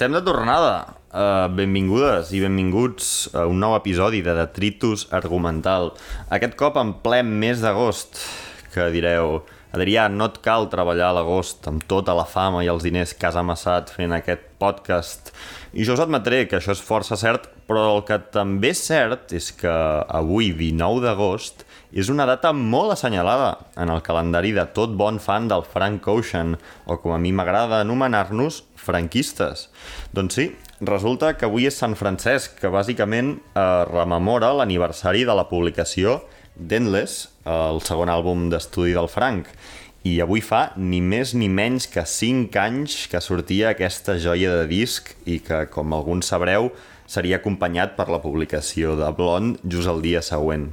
estem de tornada. Uh, benvingudes i benvinguts a un nou episodi de Detritus Argumental. Aquest cop en ple mes d'agost, que direu, Adrià, no et cal treballar a l'agost amb tota la fama i els diners que has amassat fent aquest podcast. I jo us admetré que això és força cert, però el que també és cert és que avui, 19 d'agost, és una data molt assenyalada en el calendari de tot bon fan del Frank Ocean, o com a mi m'agrada anomenar-nos, franquistes. Doncs sí, resulta que avui és Sant Francesc, que bàsicament eh, rememora l'aniversari de la publicació d'Endless, el segon àlbum d'estudi del Frank. I avui fa ni més ni menys que 5 anys que sortia aquesta joia de disc i que, com alguns sabreu, seria acompanyat per la publicació de Blonde just el dia següent.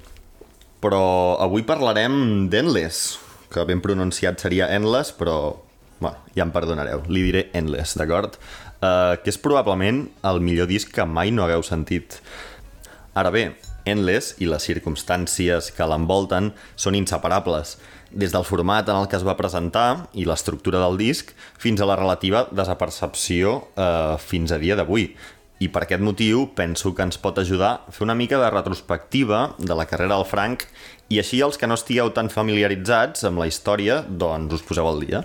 Però avui parlarem d'Endless, que ben pronunciat seria Endless, però bueno, ja em perdonareu, li diré Endless, d'acord? Uh, que és probablement el millor disc que mai no hagueu sentit. Ara bé, Endless i les circumstàncies que l'envolten són inseparables, des del format en el que es va presentar i l'estructura del disc fins a la relativa desapercepció eh, fins a dia d'avui. I per aquest motiu penso que ens pot ajudar a fer una mica de retrospectiva de la carrera del Frank i així els que no estigueu tan familiaritzats amb la història, doncs us poseu al dia.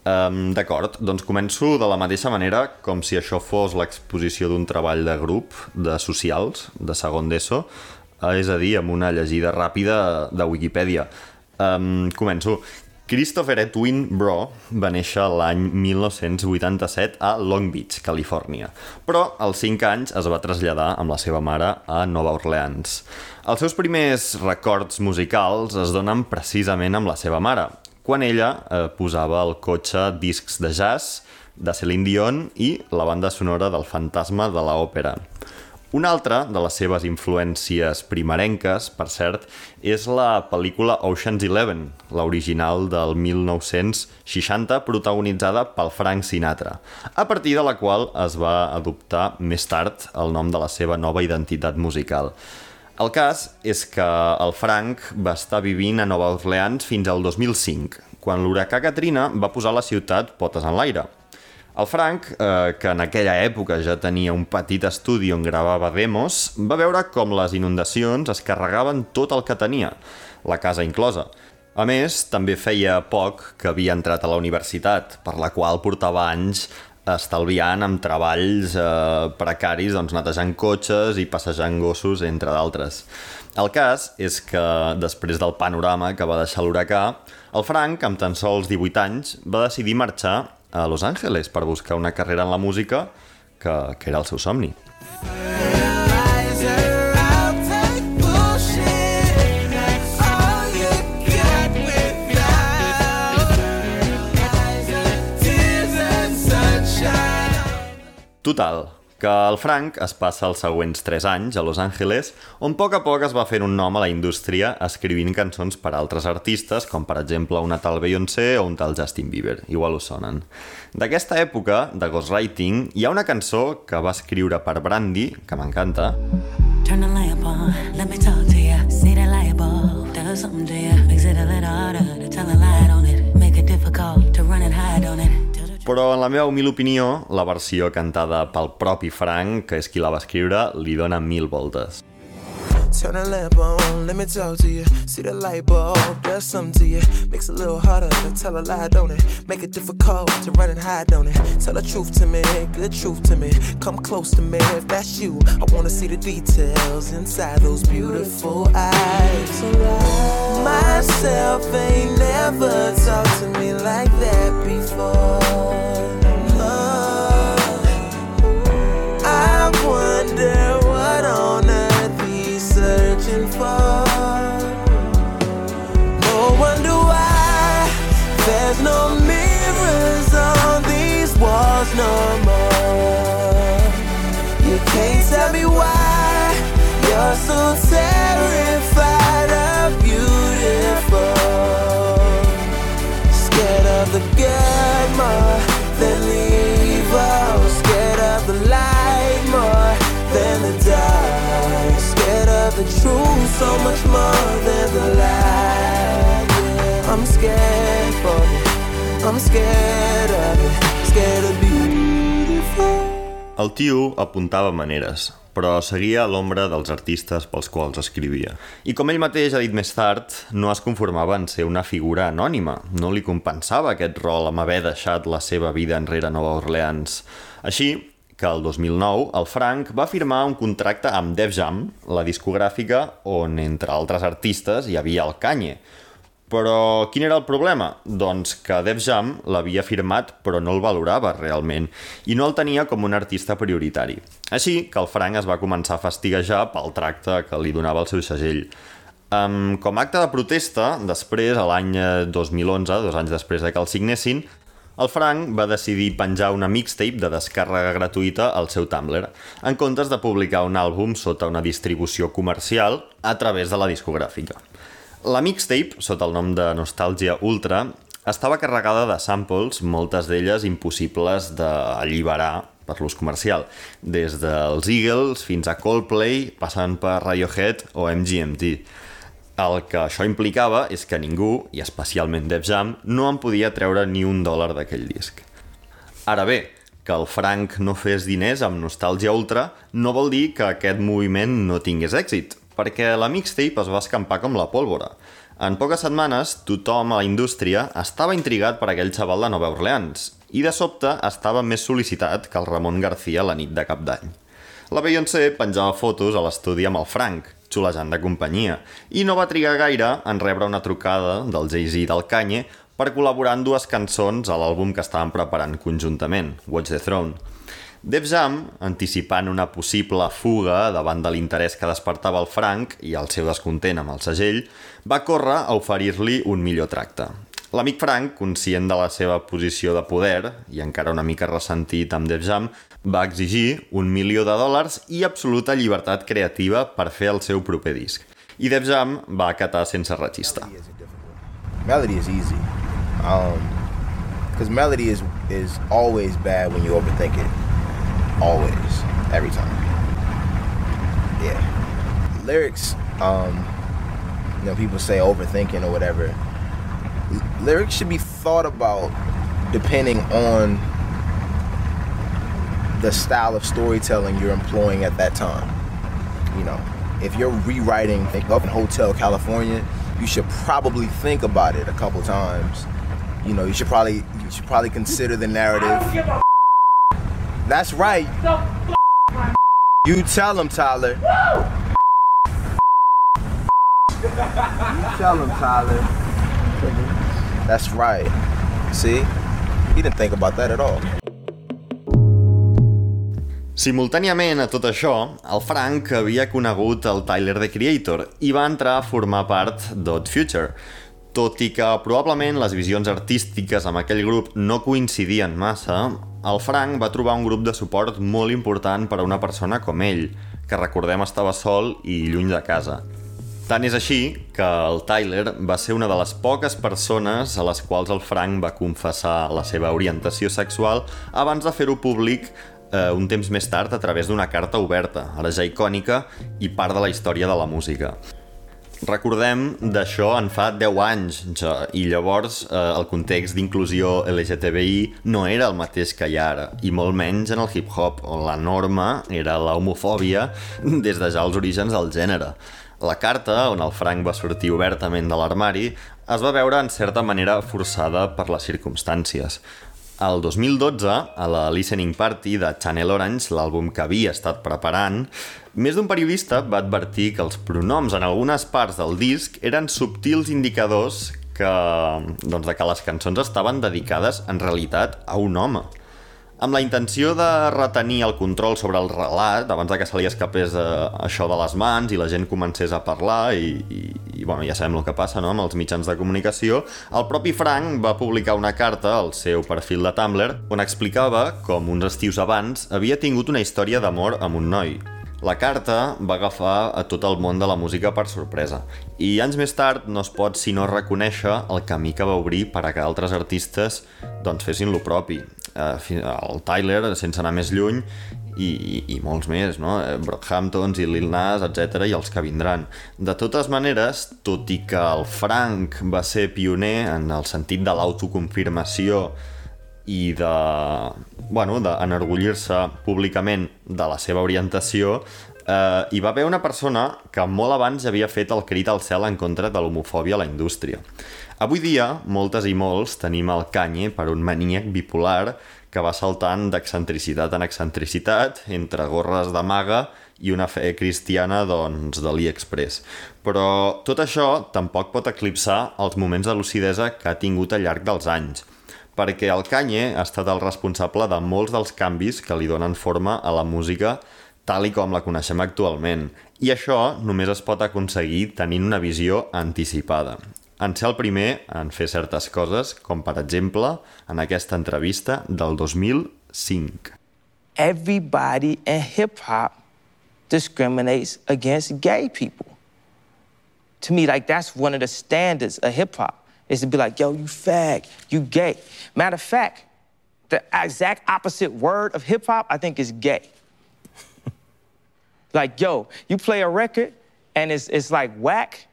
Um, D'acord, doncs començo de la mateixa manera com si això fos l'exposició d'un treball de grup de socials, de segon d'ESO, és a dir, amb una llegida ràpida de Wikipedia. Um, començo. Christopher Edwin Bro va néixer l'any 1987 a Long Beach, Califòrnia, però als 5 anys es va traslladar amb la seva mare a Nova Orleans. Els seus primers records musicals es donen precisament amb la seva mare, quan ella eh, posava al cotxe discs de jazz de Celine Dion i la banda sonora del fantasma de l'òpera. Una altra de les seves influències primerenques, per cert, és la pel·lícula Ocean's Eleven, l'original del 1960, protagonitzada pel Frank Sinatra, a partir de la qual es va adoptar més tard el nom de la seva nova identitat musical. El cas és que el Frank va estar vivint a Nova Orleans fins al 2005, quan l'huracà Katrina va posar la ciutat potes en l'aire. El Frank, eh, que en aquella època ja tenia un petit estudi on gravava demos, va veure com les inundacions es carregaven tot el que tenia, la casa inclosa. A més, també feia poc que havia entrat a la universitat, per la qual portava anys estalviant amb treballs eh, precaris, doncs netejant cotxes i passejant gossos, entre d'altres. El cas és que, després del panorama que va deixar l'huracà, el Frank, amb tan sols 18 anys, va decidir marxar a Los Angeles per buscar una carrera en la música que, que era el seu somni. Total, que el Frank es passa els següents 3 anys a Los Angeles, on a poc a poc es va fent un nom a la indústria escrivint cançons per a altres artistes, com per exemple una tal Beyoncé o un tal Justin Bieber, igual us sonen. D'aquesta època, de ghostwriting, hi ha una cançó que va escriure per Brandy, que m'encanta, Turn the lamp on, let me però en la meva humil opinió, la versió cantada pel propi Frank, que és qui la va escriure, li dona mil voltes. Turn the lamp on, let me talk to you. See the light bulb, does something to you. Makes it a little harder to tell a lie, don't it? Make it difficult to run and hide, don't it? Tell the truth to me, good truth to me. Come close to me if that's you. I wanna see the details inside those beautiful eyes. Myself ain't never talked to me like that before. Uh, oh. you the truth so much more than the lie. Yeah, I'm scared for it. I'm scared of it. Scared of beautiful. El tio apuntava maneres, però seguia a l'ombra dels artistes pels quals escrivia. I com ell mateix ha dit més tard, no es conformava en ser una figura anònima. No li compensava aquest rol amb haver deixat la seva vida enrere a Nova Orleans. Així que el 2009 el Frank va firmar un contracte amb Def Jam, la discogràfica on, entre altres artistes, hi havia el Kanye, però quin era el problema? Doncs que Def Jam l'havia firmat però no el valorava realment i no el tenia com un artista prioritari. Així que el Frank es va començar a fastiguejar pel tracte que li donava el seu segell. Com a acte de protesta, després, a l'any eh, 2011, dos anys després de que el signessin, el Frank va decidir penjar una mixtape de descàrrega gratuïta al seu Tumblr, en comptes de publicar un àlbum sota una distribució comercial a través de la discogràfica. La mixtape, sota el nom de Nostàlgia Ultra, estava carregada de samples, moltes d'elles impossibles d'alliberar per l'ús comercial, des dels Eagles fins a Coldplay, passant per Radiohead o MGMT. El que això implicava és que ningú, i especialment Def Jam, no en podia treure ni un dòlar d'aquell disc. Ara bé, que el Frank no fes diners amb Nostàlgia Ultra no vol dir que aquest moviment no tingués èxit, perquè la mixtape es va escampar com la pólvora. En poques setmanes, tothom a la indústria estava intrigat per aquell xaval de Nova Orleans i de sobte estava més sol·licitat que el Ramon García la nit de cap d'any. La Beyoncé penjava fotos a l'estudi amb el Frank, xulejant de companyia, i no va trigar gaire en rebre una trucada del Jay-Z i del Kanye per col·laborar en dues cançons a l'àlbum que estaven preparant conjuntament, Watch the Throne. Def Jam, anticipant una possible fuga davant de l'interès que despertava el Frank i el seu descontent amb el segell, va córrer a oferir-li un millor tracte. L'amic Frank, conscient de la seva posició de poder i encara una mica ressentit amb Def Jam, va exigir un milió de dòlars i absoluta llibertat creativa per fer el seu proper disc. I Def Jam va acatar sense registre. Melody is easy. Um, because melody is is always bad when you overthink it. Always, every time. Yeah. Lyrics, um, you know, people say overthinking or whatever. L- lyrics should be thought about depending on the style of storytelling you're employing at that time. You know, if you're rewriting up in Hotel California, you should probably think about it a couple times. You know, you should probably you should probably consider the narrative. That's right. You tell him, Tyler. You tell him, Tyler. That's right. See? He didn't think about that at all. Simultàniament a tot això, el Frank havia conegut el Tyler, the Creator, i va entrar a formar part d'Odd Future. Tot i que probablement les visions artístiques amb aquell grup no coincidien massa, el Frank va trobar un grup de suport molt important per a una persona com ell, que recordem estava sol i lluny de casa. Tant és així que el Tyler va ser una de les poques persones a les quals el Frank va confessar la seva orientació sexual abans de fer-ho públic eh, un temps més tard a través d'una carta oberta, ara ja icònica i part de la història de la música. Recordem d'això en fa 10 anys ja, i llavors eh, el context d'inclusió LGTBI no era el mateix que hi ara i molt menys en el hip-hop on la norma era la homofòbia des de ja els orígens del gènere. La carta, on el Frank va sortir obertament de l'armari, es va veure en certa manera forçada per les circumstàncies. El 2012, a la Listening Party de Channel Orange, l'àlbum que havia estat preparant, més d'un periodista va advertir que els pronoms en algunes parts del disc eren subtils indicadors que, doncs, de que les cançons estaven dedicades en realitat a un home. Amb la intenció de retenir el control sobre el relat, abans de que se li escapés eh, això de les mans i la gent comencés a parlar i, i, i bueno, ja sabem el que passa no? amb els mitjans de comunicació, el propi Frank va publicar una carta al seu perfil de Tumblr on explicava com uns estius abans havia tingut una història d'amor amb un noi. La carta va agafar a tot el món de la música per sorpresa i anys més tard no es pot sinó reconèixer el camí que va obrir per a que altres artistes doncs, fessin lo propi. El Tyler, sense anar més lluny, i, i, i molts més, no? Eh, Brockhamptons i Lil Nas, etc i els que vindran. De totes maneres, tot i que el Frank va ser pioner en el sentit de l'autoconfirmació i de, bueno, d'enorgullir-se públicament de la seva orientació, eh, hi va haver una persona que molt abans havia fet el crit al cel en contra de l'homofòbia a la indústria. Avui dia, moltes i molts tenim el Kanye per un maníac bipolar que va saltant d'excentricitat en excentricitat entre gorres de maga i una fe cristiana doncs, de l'AliExpress. Però tot això tampoc pot eclipsar els moments de lucidesa que ha tingut al llarg dels anys perquè el Kanye ha estat el responsable de molts dels canvis que li donen forma a la música tal i com la coneixem actualment. I això només es pot aconseguir tenint una visió anticipada. En ser el primer en fer certes coses, com per exemple en aquesta entrevista del 2005. everybody in hip hop discriminates against gay people. To me, like that's one of the standards of hip hop is to be like, yo, you fag, you gay. Matter of fact, the exact opposite word of hip hop, I think, is gay. like, yo, you play a record and it's, it's like whack,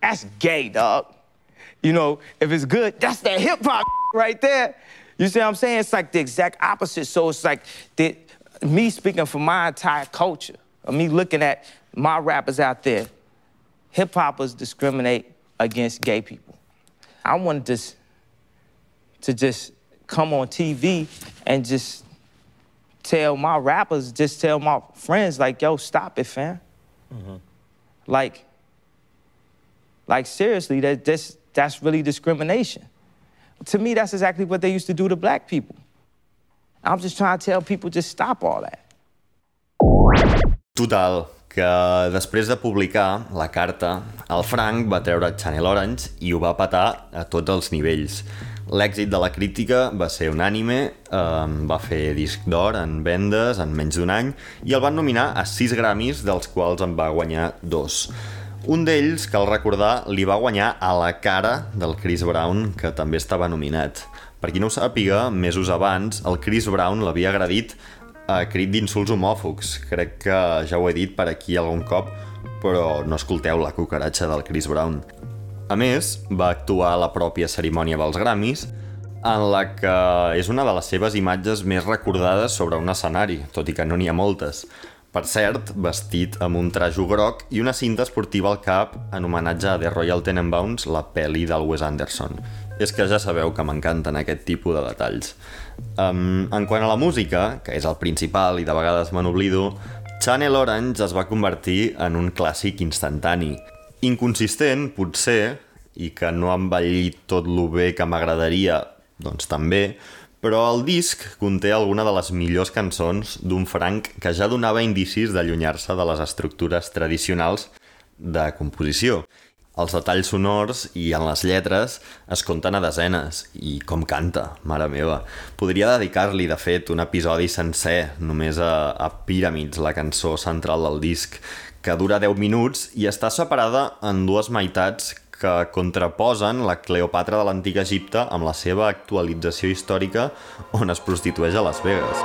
that's gay, dog. You know, if it's good, that's that hip hop right there. You see what I'm saying? It's like the exact opposite. So it's like the, me speaking for my entire culture, or me looking at my rappers out there, hip hoppers discriminate against gay people. I wanted this to just come on TV and just tell my rappers, just tell my friends, like, yo, stop it, fam. Mm-hmm. Like, like seriously, that that's that's really discrimination. To me, that's exactly what they used to do to black people. I'm just trying to tell people just stop all that. Total, que després de publicar la carta, el Frank va treure Channel Orange i ho va patar a tots els nivells. L'èxit de la crítica va ser unànime, eh, va fer disc d'or en vendes en menys d'un any i el van nominar a 6 Grammys, dels quals en va guanyar dos. Un d'ells, cal recordar, li va guanyar a la cara del Chris Brown, que també estava nominat. Per qui no ho sàpiga, mesos abans, el Chris Brown l'havia agredit a crit d'insults homòfobs. Crec que ja ho he dit per aquí algun cop, però no escolteu la cucaratxa del Chris Brown. A més, va actuar a la pròpia cerimònia dels Grammys, en la que és una de les seves imatges més recordades sobre un escenari, tot i que no n'hi ha moltes. Per cert, vestit amb un trajo groc i una cinta esportiva al cap en homenatge a The Royal Tenenbaums, la pel·li del Wes Anderson. És que ja sabeu que m'encanten aquest tipus de detalls. Um, en quant a la música, que és el principal i de vegades me n'oblido, Channel Orange es va convertir en un clàssic instantani. Inconsistent, potser, i que no ha envellit tot lo bé que m'agradaria, doncs també, però el disc conté alguna de les millors cançons d'un Frank que ja donava indicis d'allunyar-se de les estructures tradicionals de composició. Els detalls sonors i en les lletres es compten a desenes, i com canta, mare meva. Podria dedicar-li, de fet, un episodi sencer només a, a Pyramids, la cançó central del disc, que dura 10 minuts i està separada en dues meitats que contraposen la Cleopatra de l'antic Egipte amb la seva actualització històrica on es prostitueix a Las Vegas.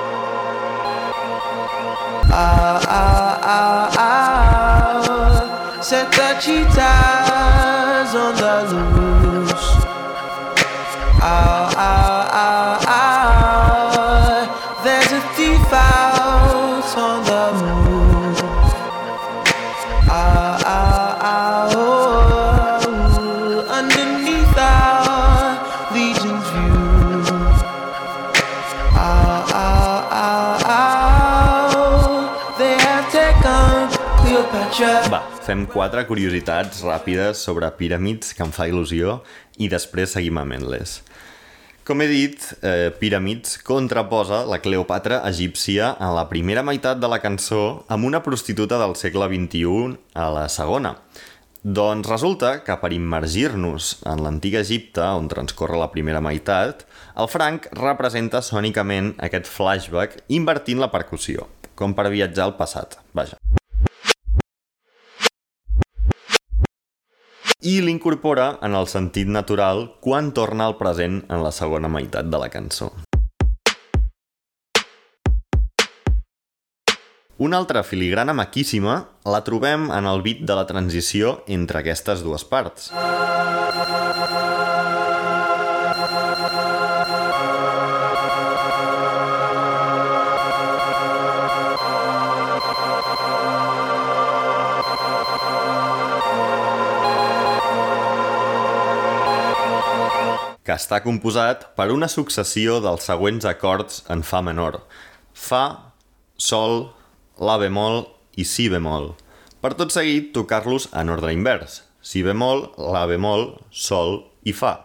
Set the cheetahs on the loose. Ow, ow, Va, fem quatre curiositats ràpides sobre Pyramids que em fa il·lusió i després seguim amb Endless. Com he dit, eh, Pyramids contraposa la Cleopatra egípcia en la primera meitat de la cançó amb una prostituta del segle XXI a la segona. Doncs resulta que per immergir-nos en l'antic Egipte, on transcorre la primera meitat, el Frank representa sònicament aquest flashback invertint la percussió, com per viatjar al passat, vaja. I l'incorpora en el sentit natural quan torna al present en la segona meitat de la cançó. Una altra filigrana maquíssima la trobem en el beat de la transició entre aquestes dues parts. Està composat per una successió dels següents acords en fa menor. Fa, sol, la bemol i si bemol. Per tot seguit, tocar-los en ordre invers. Si bemol, la bemol, sol i fa.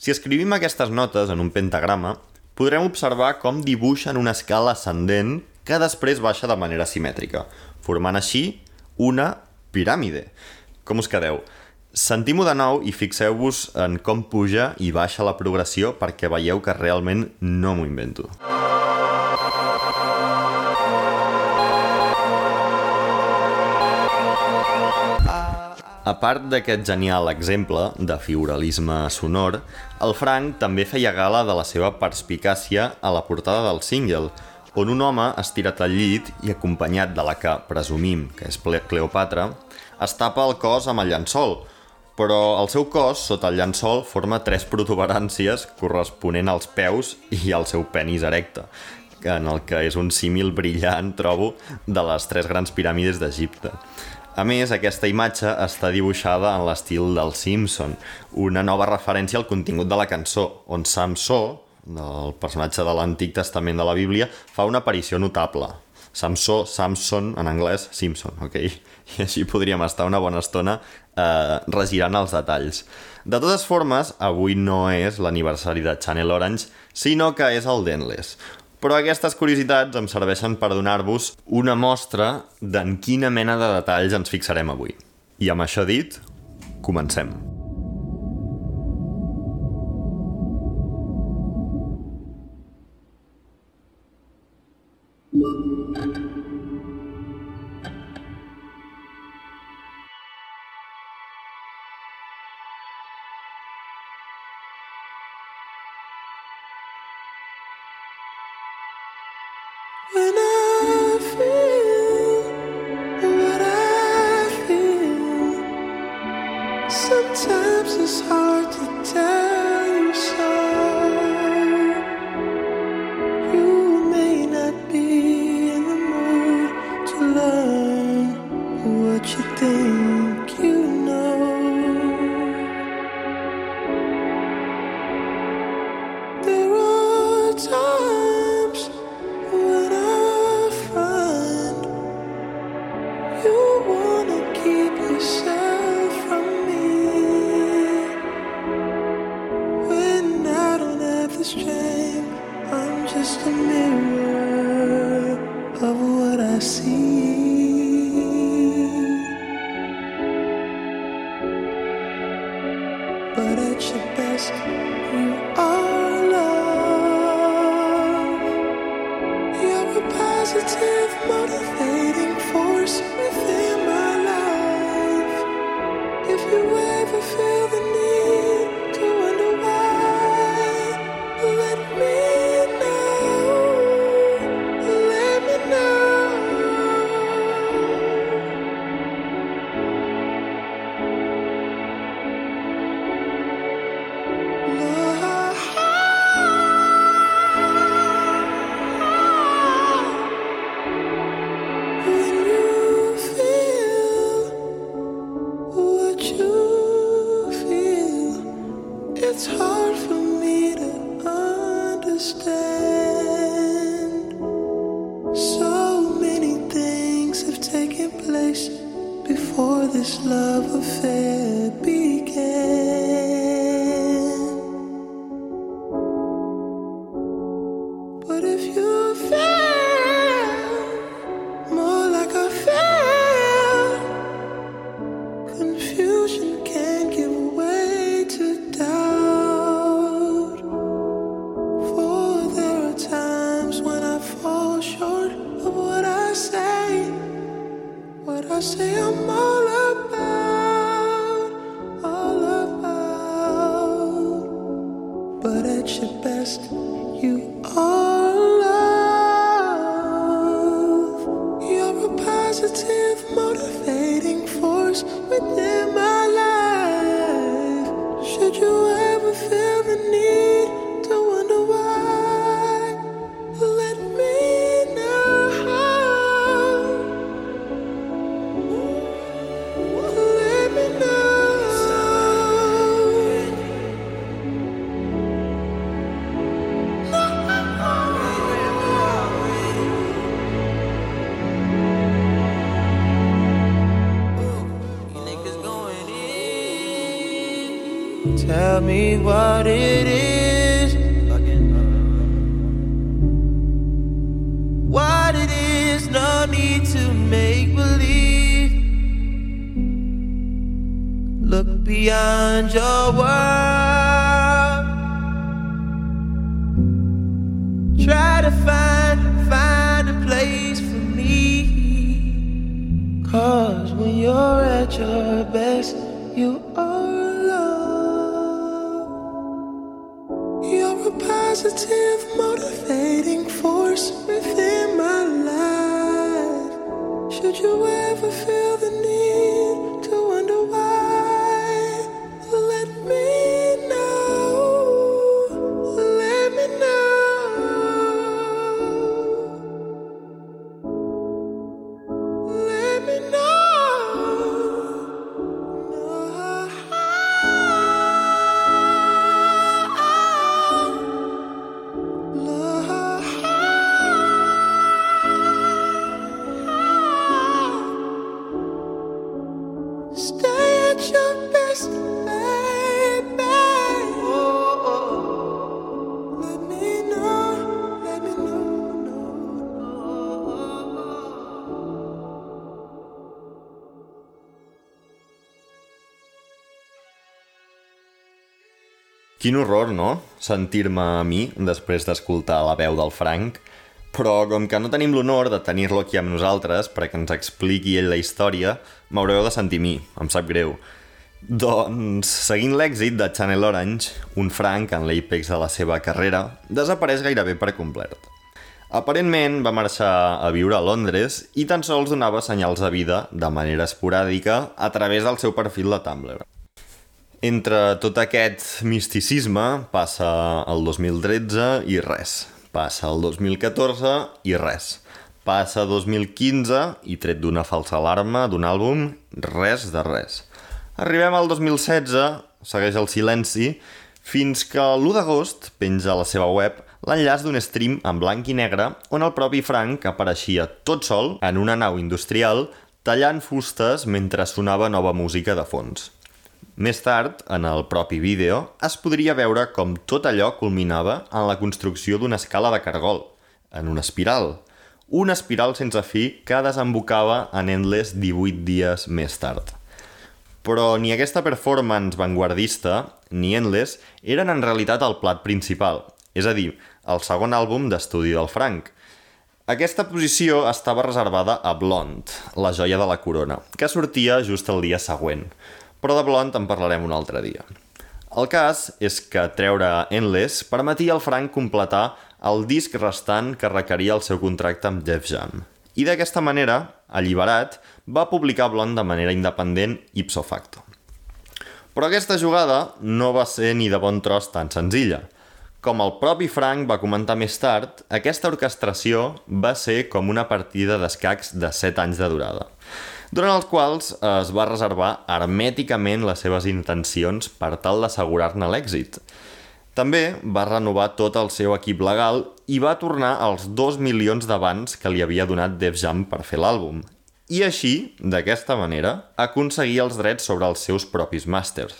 Si escrivim aquestes notes en un pentagrama, podrem observar com dibuixen una escala ascendent que després baixa de manera simètrica, formant així una piràmide. Com us quedeu? Sentim-ho de nou i fixeu-vos en com puja i baixa la progressió perquè veieu que realment no m'ho invento. A part d'aquest genial exemple de figuralisme sonor, el Frank també feia gala de la seva perspicàcia a la portada del single, on un home estirat al llit i acompanyat de la que presumim que és Cleopatra, es tapa el cos amb el llençol, però el seu cos, sota el llençol, forma tres protuberàncies corresponent als peus i al seu penis erecte, en el que és un símil brillant, trobo, de les tres grans piràmides d'Egipte. A més, aquesta imatge està dibuixada en l'estil del Simpson, una nova referència al contingut de la cançó, on Samsó, el personatge de l'Antic Testament de la Bíblia, fa una aparició notable. Samsó, Samson, en anglès, Simpson, ok? I així podríem estar una bona estona eh, regirant els detalls. De totes formes, avui no és l'aniversari de Channel Orange, sinó que és el d'Endless. Però aquestes curiositats em serveixen per donar-vos una mostra d'en quina mena de detalls ens fixarem avui. I amb això dit, comencem. When Quin horror, no? Sentir-me a mi després d'escoltar la veu del Frank. Però com que no tenim l'honor de tenir-lo aquí amb nosaltres perquè ens expliqui ell la història, m'haureu de sentir mi, em sap greu. Doncs, seguint l'èxit de Channel Orange, un Frank en l'àpex de la seva carrera desapareix gairebé per complet. Aparentment va marxar a viure a Londres i tan sols donava senyals de vida de manera esporàdica a través del seu perfil de Tumblr. Entre tot aquest misticisme passa el 2013 i res. Passa el 2014 i res. Passa 2015 i tret d'una falsa alarma d'un àlbum, res de res. Arribem al 2016, segueix el silenci, fins que l'1 d'agost penja a la seva web l'enllaç d'un stream en blanc i negre on el propi Frank apareixia tot sol en una nau industrial tallant fustes mentre sonava nova música de fons. Més tard, en el propi vídeo, es podria veure com tot allò culminava en la construcció d'una escala de cargol, en una espiral. Una espiral sense fi que desembocava en Endless 18 dies més tard. Però ni aquesta performance vanguardista ni Endless eren en realitat el plat principal, és a dir, el segon àlbum d'estudi del Frank. Aquesta posició estava reservada a Blonde, la joia de la corona, que sortia just el dia següent. Però de Blonde en parlarem un altre dia. El cas és que treure Endless permetia al Frank completar el disc restant que requeria el seu contracte amb Def Jam. I d'aquesta manera, alliberat, va publicar Blonde de manera independent ipso facto. Però aquesta jugada no va ser ni de bon tros tan senzilla. Com el propi Frank va comentar més tard, aquesta orquestració va ser com una partida d'escacs de 7 anys de durada, durant els quals es va reservar hermèticament les seves intencions per tal d'assegurar-ne l'èxit. També va renovar tot el seu equip legal i va tornar els 2 milions d'abans que li havia donat Def Jam per fer l'àlbum. I així, d'aquesta manera, aconseguir els drets sobre els seus propis màsters.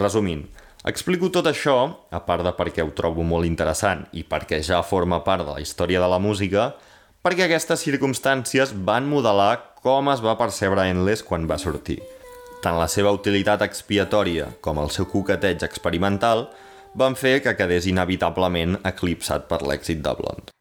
Resumint, explico tot això, a part de perquè ho trobo molt interessant i perquè ja forma part de la història de la música, perquè aquestes circumstàncies van modelar com es va percebre Endless quan va sortir. Tant la seva utilitat expiatòria com el seu coqueteig experimental van fer que quedés inevitablement eclipsat per l'èxit de Blonde.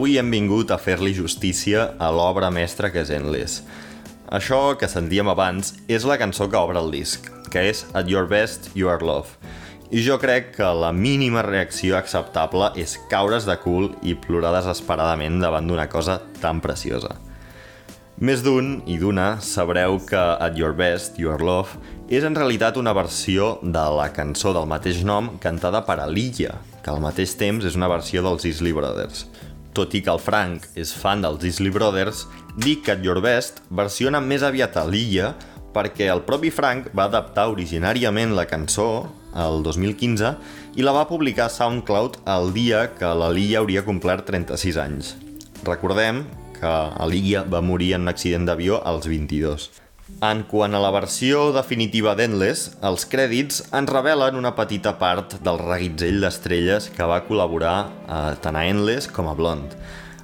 Avui hem vingut a fer-li justícia a l'obra mestra que és Endless. Això que sentíem abans és la cançó que obre el disc, que és At Your Best, You Are Love. I jo crec que la mínima reacció acceptable és caure's de cul i plorar desesperadament davant d'una cosa tan preciosa. Més d'un i d'una sabreu que At Your Best, Your Love és en realitat una versió de la cançó del mateix nom cantada per Alilla, que al mateix temps és una versió dels Isley Brothers. Tot i que el Frank és fan dels Isley Brothers, dic que At Your Best versiona més aviat Alilla perquè el propi Frank va adaptar originàriament la cançó el 2015 i la va publicar a SoundCloud el dia que l'Alilla hauria complert 36 anys. Recordem que Alilla va morir en un accident d'avió als 22. En quant a la versió definitiva d'Endless, els crèdits ens revelen una petita part del reguitzell d'estrelles que va col·laborar eh, tant a Endless com a Blonde.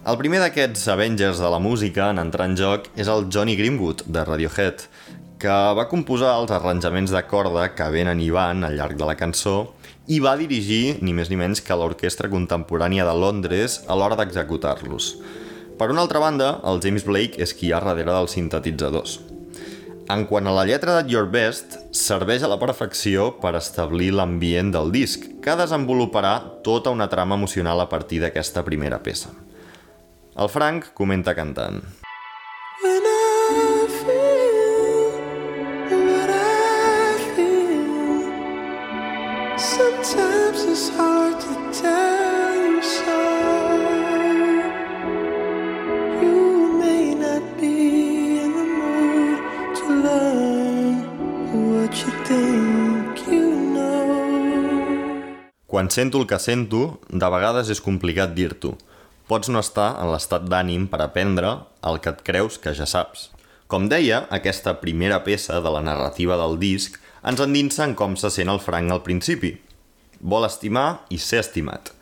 El primer d'aquests Avengers de la música en entrar en joc és el Johnny Greenwood, de Radiohead, que va composar els arranjaments de corda que venen i van al llarg de la cançó i va dirigir ni més ni menys que l'Orquestra Contemporània de Londres a l'hora d'executar-los. Per una altra banda, el James Blake és qui hi ha darrere dels sintetitzadors. En quant a la lletra de Your Best, serveix a la perfecció per establir l'ambient del disc, que desenvoluparà tota una trama emocional a partir d'aquesta primera peça. El Frank comenta cantant. Quan sento el que sento, de vegades és complicat dir-t'ho. Pots no estar en l'estat d'ànim per aprendre el que et creus que ja saps. Com deia, aquesta primera peça de la narrativa del disc ens endinsa en com se sent el Frank al principi. Vol estimar i ser estimat.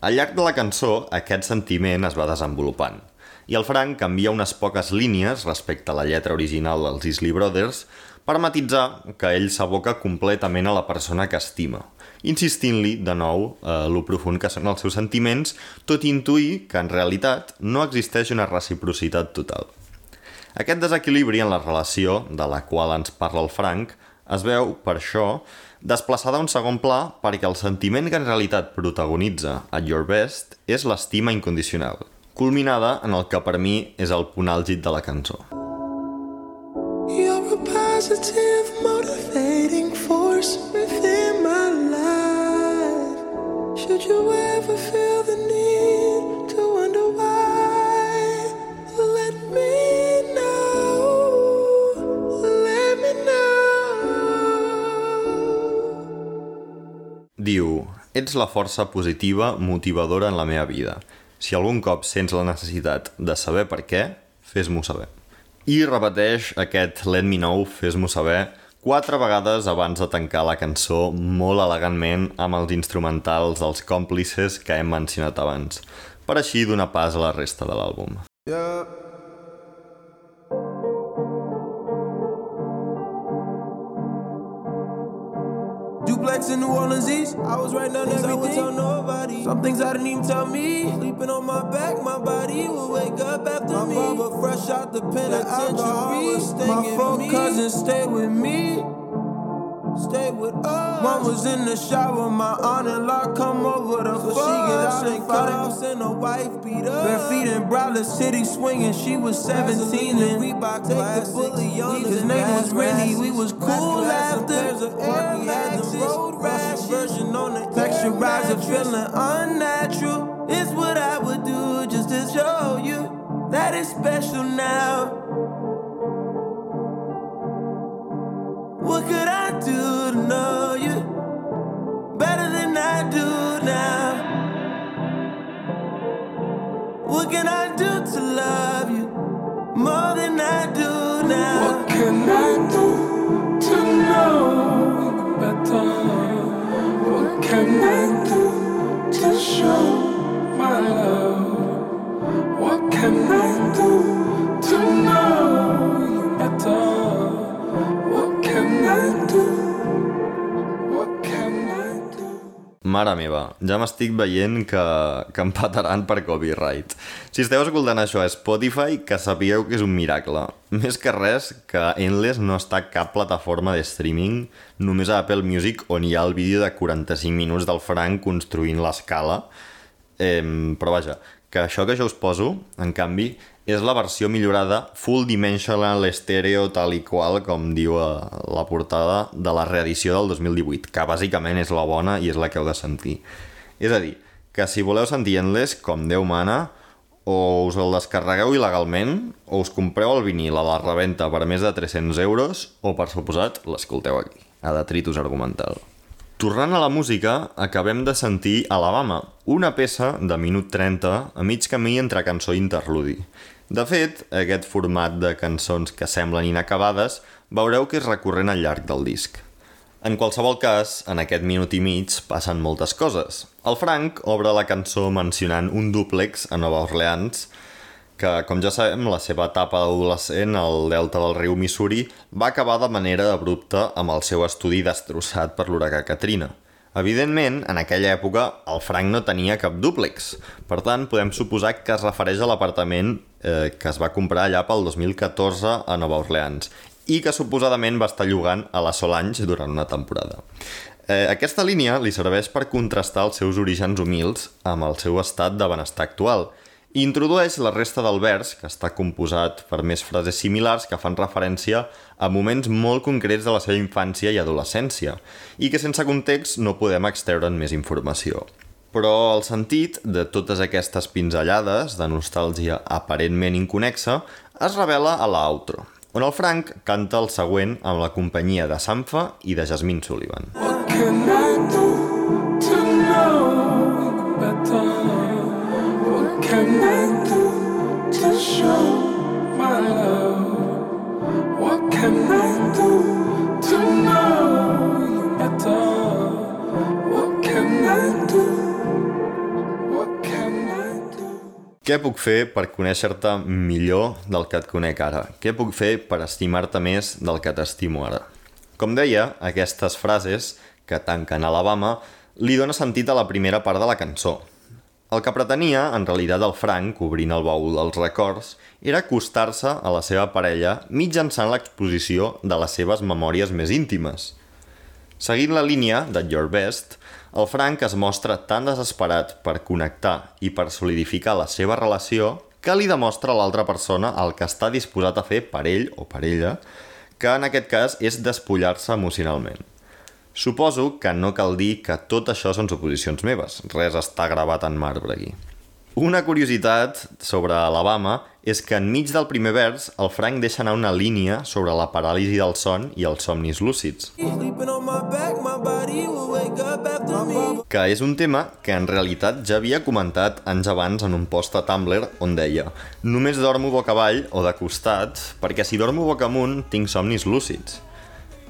Al llarg de la cançó, aquest sentiment es va desenvolupant. I el Frank canvia unes poques línies respecte a la lletra original dels Isley Brothers per matitzar que ell s'aboca completament a la persona que estima, insistint-li, de nou, a lo profund que són els seus sentiments, tot intuir que, en realitat, no existeix una reciprocitat total. Aquest desequilibri en la relació, de la qual ens parla el Frank, es veu, per això, desplaçada a un segon pla perquè el sentiment que en realitat protagonitza At Your Best és l'estima incondicional, culminada en el que per mi és el punt àlgid de la cançó. Positive, motivating force within my life. Should you ever feel the need to wonder why, let me know. Let me know. Diu, ets la força positiva motivadora en la meva vida. Si algun cop sents la necessitat de saber per què, fes-m'ho saber. I repeteix aquest Let Me Know, fes-m'ho saber, quatre vegades abans de tancar la cançó molt elegantment amb els instrumentals dels còmplices que hem mencionat abans, per així donar pas a la resta de l'àlbum. Yeah. Duplex in New Orleans East. I was right down everything. I would tell nobody. Some things I didn't even tell me. Sleeping on my back, my body will wake up after my me. My fresh out the penitentiary. My four cousins stay with me. Stay with us. Mom was in the shower, my aunt and law come over to so fuck. she get out and cut offs and a wife beat up. Bare feet in Broward City swinging, she was 17 and we bout take the bully on His name was Rennie, we was cool after. We had the road rashes. Version on the texture riser, feeling unnatural. It's what I would do just to show you that it's special now. What could I do to know you better than I do now? What can I do to love you more than I do now? What can I do to know you better? What can I do to show my love? What can I do to know you better? Mare meva, ja m'estic veient que, que em pataran per copyright. Si esteu escoltant això a Spotify, que sapigueu que és un miracle. Més que res, que Endless no està a cap plataforma de streaming, només a Apple Music, on hi ha el vídeo de 45 minuts del Frank construint l'escala. Eh, però vaja, que això que jo us poso, en canvi, és la versió millorada Full Dimensional Stereo tal i qual, com diu a la portada de la reedició del 2018, que bàsicament és la bona i és la que heu de sentir. És a dir, que si voleu sentir Endless, com Déu mana, o us el descarregueu il·legalment, o us compreu el vinil a la reventa per més de 300 euros, o, per suposat, l'escolteu aquí, a Detritus Argumental. Tornant a la música, acabem de sentir Alabama, una peça de minut 30 a mig camí entre cançó i interludi. De fet, aquest format de cançons que semblen inacabades veureu que és recurrent al llarg del disc. En qualsevol cas, en aquest minut i mig passen moltes coses. El Frank obre la cançó mencionant un dúplex a Nova Orleans que, com ja sabem, la seva etapa d'adolescent al delta del riu Missouri va acabar de manera abrupta amb el seu estudi destrossat per l'huracà Katrina. Evidentment, en aquella època, el Frank no tenia cap dúplex. Per tant, podem suposar que es refereix a l'apartament eh, que es va comprar allà pel 2014 a Nova Orleans i que suposadament va estar llogant a la Solange durant una temporada. Eh, aquesta línia li serveix per contrastar els seus orígens humils amb el seu estat de benestar actual i introdueix la resta del vers, que està composat per més frases similars que fan referència a moments molt concrets de la seva infància i adolescència, i que sense context no podem extreure'n més informació. Però el sentit de totes aquestes pinzellades de nostàlgia aparentment inconexa es revela a l'outro, on el Frank canta el següent amb la companyia de Sanfa i de Jasmine Sullivan. What can I do Què puc fer per conèixer-te millor del que et conec ara? Què puc fer per estimar-te més del que t'estimo ara? Com deia, aquestes frases, que tanquen Alabama, li dona sentit a la primera part de la cançó. El que pretenia, en realitat, el Frank, obrint el baúl dels records, era acostar-se a la seva parella mitjançant l'exposició de les seves memòries més íntimes. Seguint la línia de Your Best, el Frank es mostra tan desesperat per connectar i per solidificar la seva relació que li demostra a l'altra persona el que està disposat a fer per ell o per ella, que en aquest cas és despullar-se emocionalment. Suposo que no cal dir que tot això són suposicions meves, res està gravat en marbre aquí. Una curiositat sobre Alabama és que enmig del primer vers el Frank deixa anar una línia sobre la paràlisi del son i els somnis lúcids, que és un tema que en realitat ja havia comentat anys abans en un post a Tumblr on deia «Només dormo boca avall o de costat perquè si dormo boca amunt tinc somnis lúcids».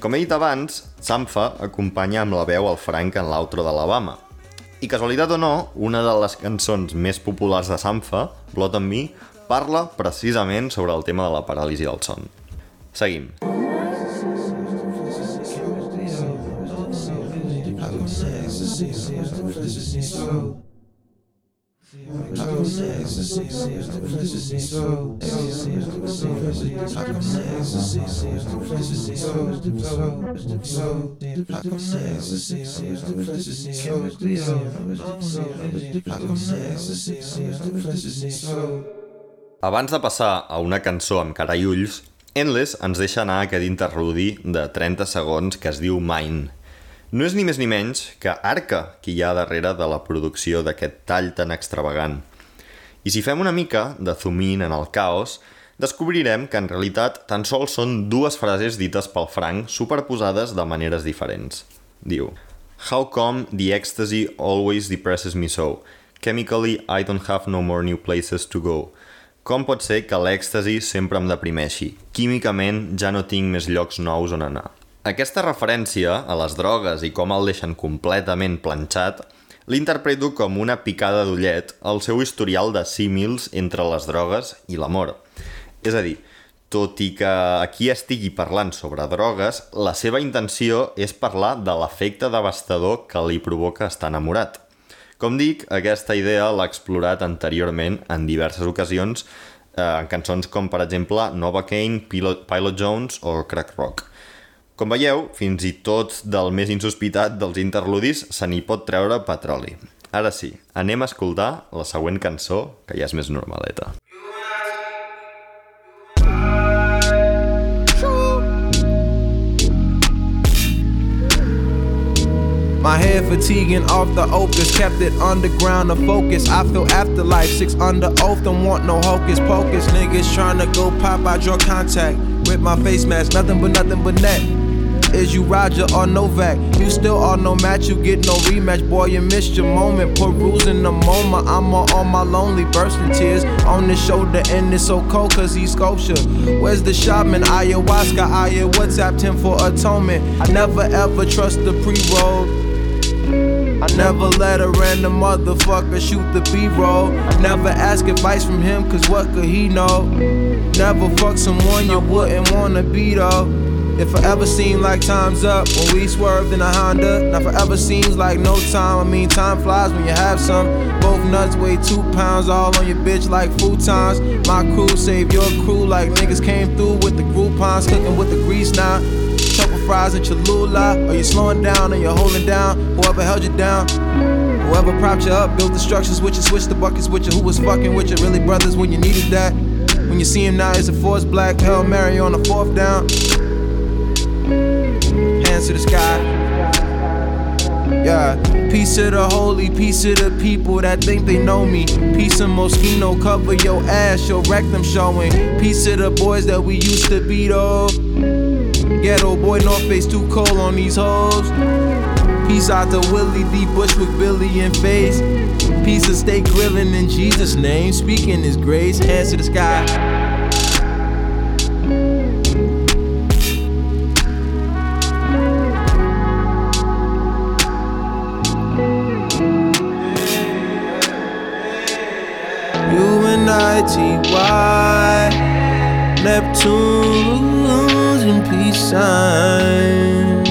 Com he dit abans, Sampha acompanya amb la veu el Frank en l'outro d'Alabama. I casualitat o no, una de les cançons més populars de Sampha, Blood on Me, parla precisament sobre el tema de la paràlisi del son. Seguim. Abans de passar a una cançó amb cara i ulls, Endless ens deixa anar aquest interludi de 30 segons que es diu Mine. No és ni més ni menys que Arca qui hi ha darrere de la producció d'aquest tall tan extravagant. I si fem una mica de zoom en el caos, descobrirem que en realitat tan sols són dues frases dites pel Frank superposades de maneres diferents. Diu How come the ecstasy always depresses me so? Chemically, I don't have no more new places to go. Com pot ser que l'èxtasi sempre em deprimeixi? Químicament ja no tinc més llocs nous on anar. Aquesta referència a les drogues i com el deixen completament planxat l'interpreto com una picada d'ullet al seu historial de símils entre les drogues i l'amor. És a dir, tot i que aquí estigui parlant sobre drogues, la seva intenció és parlar de l'efecte devastador que li provoca estar enamorat. Com dic, aquesta idea l'ha explorat anteriorment en diverses ocasions eh, en cançons com, per exemple, Nova Kane, Pilot, Pilot Jones o Crack Rock. Com veieu, fins i tot del més insospitat dels interludis se n'hi pot treure petroli. Ara sí, anem a escoltar la següent cançó, que ja és més normaleta. My head fatiguing off the opus, kept it underground to focus. I feel afterlife, six under oath, don't want no hocus pocus. Niggas tryna go pop, I draw contact with my face mask, nothing but nothing but net. Is you Roger or Novak? You still are no match, you get no rematch. Boy, you missed your moment. Perusing the moment, I'm on my lonely, bursting tears on his shoulder, and it's so cold cause he's sculpture. Where's the shaman? Ayahuasca, Aya, WhatsApped him for atonement. I never ever trust the pre roll. I never let a random motherfucker shoot the B-roll. Never ask advice from him, cause what could he know? Never fuck someone you wouldn't wanna be though. It forever seemed like time's up when we swerved in a Honda. Now forever seems like no time. I mean, time flies when you have some. Both nuts weigh two pounds, all on your bitch like futons. My crew save your crew like niggas came through with the Groupons, cooking with the grease now. Fries and Cholula. Are you slowing down or you holding down? Whoever held you down. Whoever propped you up, built the structures with you, switched the buckets with you. Who was fucking with you? Really brothers when you needed that. When you see him now, it's a force black. Hail Mary on the fourth down. Hands to the sky. Yeah, piece of the holy, piece of the people that think they know me. Piece of Moschino, cover your ass, your rectum showing. Piece of the boys that we used to be though. Ghetto boy, North Face too cold on these hoes. Peace out to Willie D. Bushwick, Billy, and Face. Piece of steak grilling in Jesus' name, speaking His grace. Hands to the sky. U-N-I-T-Y Neptune's and peace signs?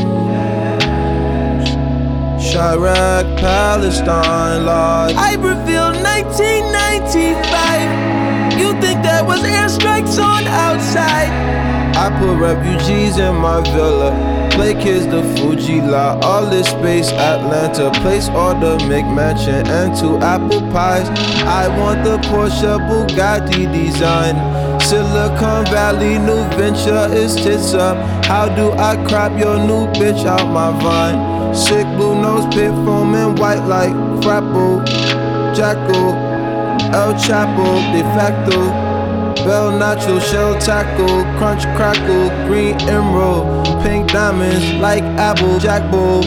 Chirac, Palestine, Lord. Iberville, 1995 You think that was airstrikes on outside? I put refugees in my villa Play kids the Fuji La, all this space, Atlanta. Place order, McMansion, and two apple pies. I want the Porsche Bugatti design. Silicon Valley, new venture is tits up. How do I crop your new bitch out my vine? Sick blue nose, pit foam, and white like Frapple, Jackal, El Chapo, de facto. Bell nacho, shell tackle, crunch crackle, green emerald, pink diamonds like apple, jack bull.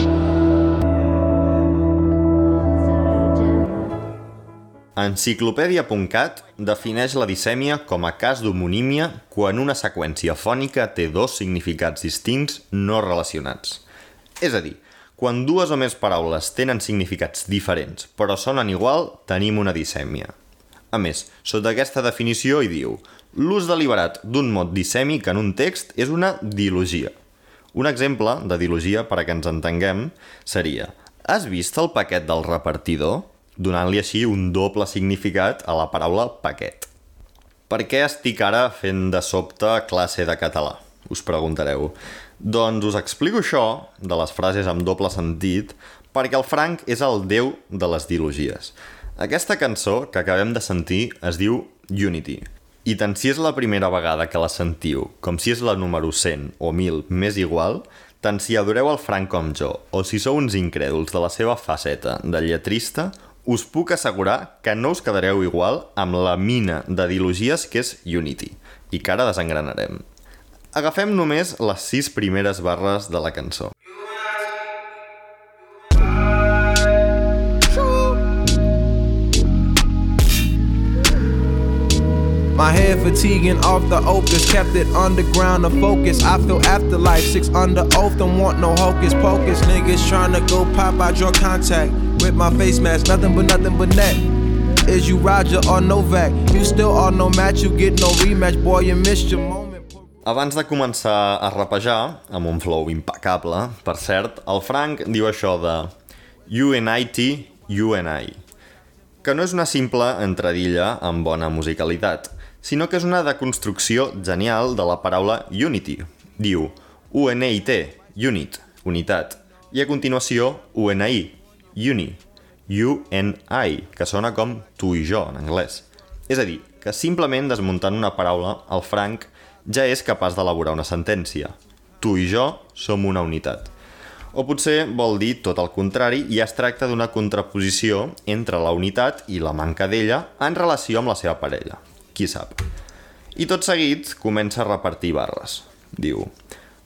Enciclopèdia.cat defineix la dissèmia com a cas d'homonímia quan una seqüència fònica té dos significats distints no relacionats. És a dir, quan dues o més paraules tenen significats diferents però sonen igual, tenim una dissèmia. A més, sota aquesta definició hi diu l'ús deliberat d'un mot dissèmic en un text és una dilogia. Un exemple de dilogia, per a que ens entenguem, seria Has vist el paquet del repartidor? donant-li així un doble significat a la paraula paquet. Per què estic ara fent de sobte classe de català? Us preguntareu. Doncs us explico això, de les frases amb doble sentit, perquè el Frank és el déu de les dilogies. Aquesta cançó que acabem de sentir es diu Unity, i tant si és la primera vegada que la sentiu com si és la número 100 o 1000 més igual, tant si adoreu el Frank com jo o si sou uns incrèduls de la seva faceta de lletrista, us puc assegurar que no us quedareu igual amb la mina de dilogies que és Unity, i que ara desengranarem. Agafem només les sis primeres barres de la cançó. My head fatiguing off the opus, kept it underground to focus. I feel afterlife, six under oath, don't want no hocus pocus. Niggas tryna go pop, I draw contact with my face mask, nothing but nothing but net. Is you Roger or Novak? You still are no match, you get no rematch, boy, you missed your moment. Abans de començar a rapejar, amb un flow impecable, per cert, el Frank diu això de UNIT, UNI, que no és una simple entradilla amb bona musicalitat, sinó que és una deconstrucció genial de la paraula unity. Diu UNIT, unit, unitat, i a continuació UNI, uni, UNI, que sona com tu i jo en anglès. És a dir, que simplement desmuntant una paraula, el Frank ja és capaç d'elaborar una sentència. Tu i jo som una unitat. O potser vol dir tot el contrari i es tracta d'una contraposició entre la unitat i la manca d'ella en relació amb la seva parella. Qui sap? I tot seguit comença a repartir barres. Diu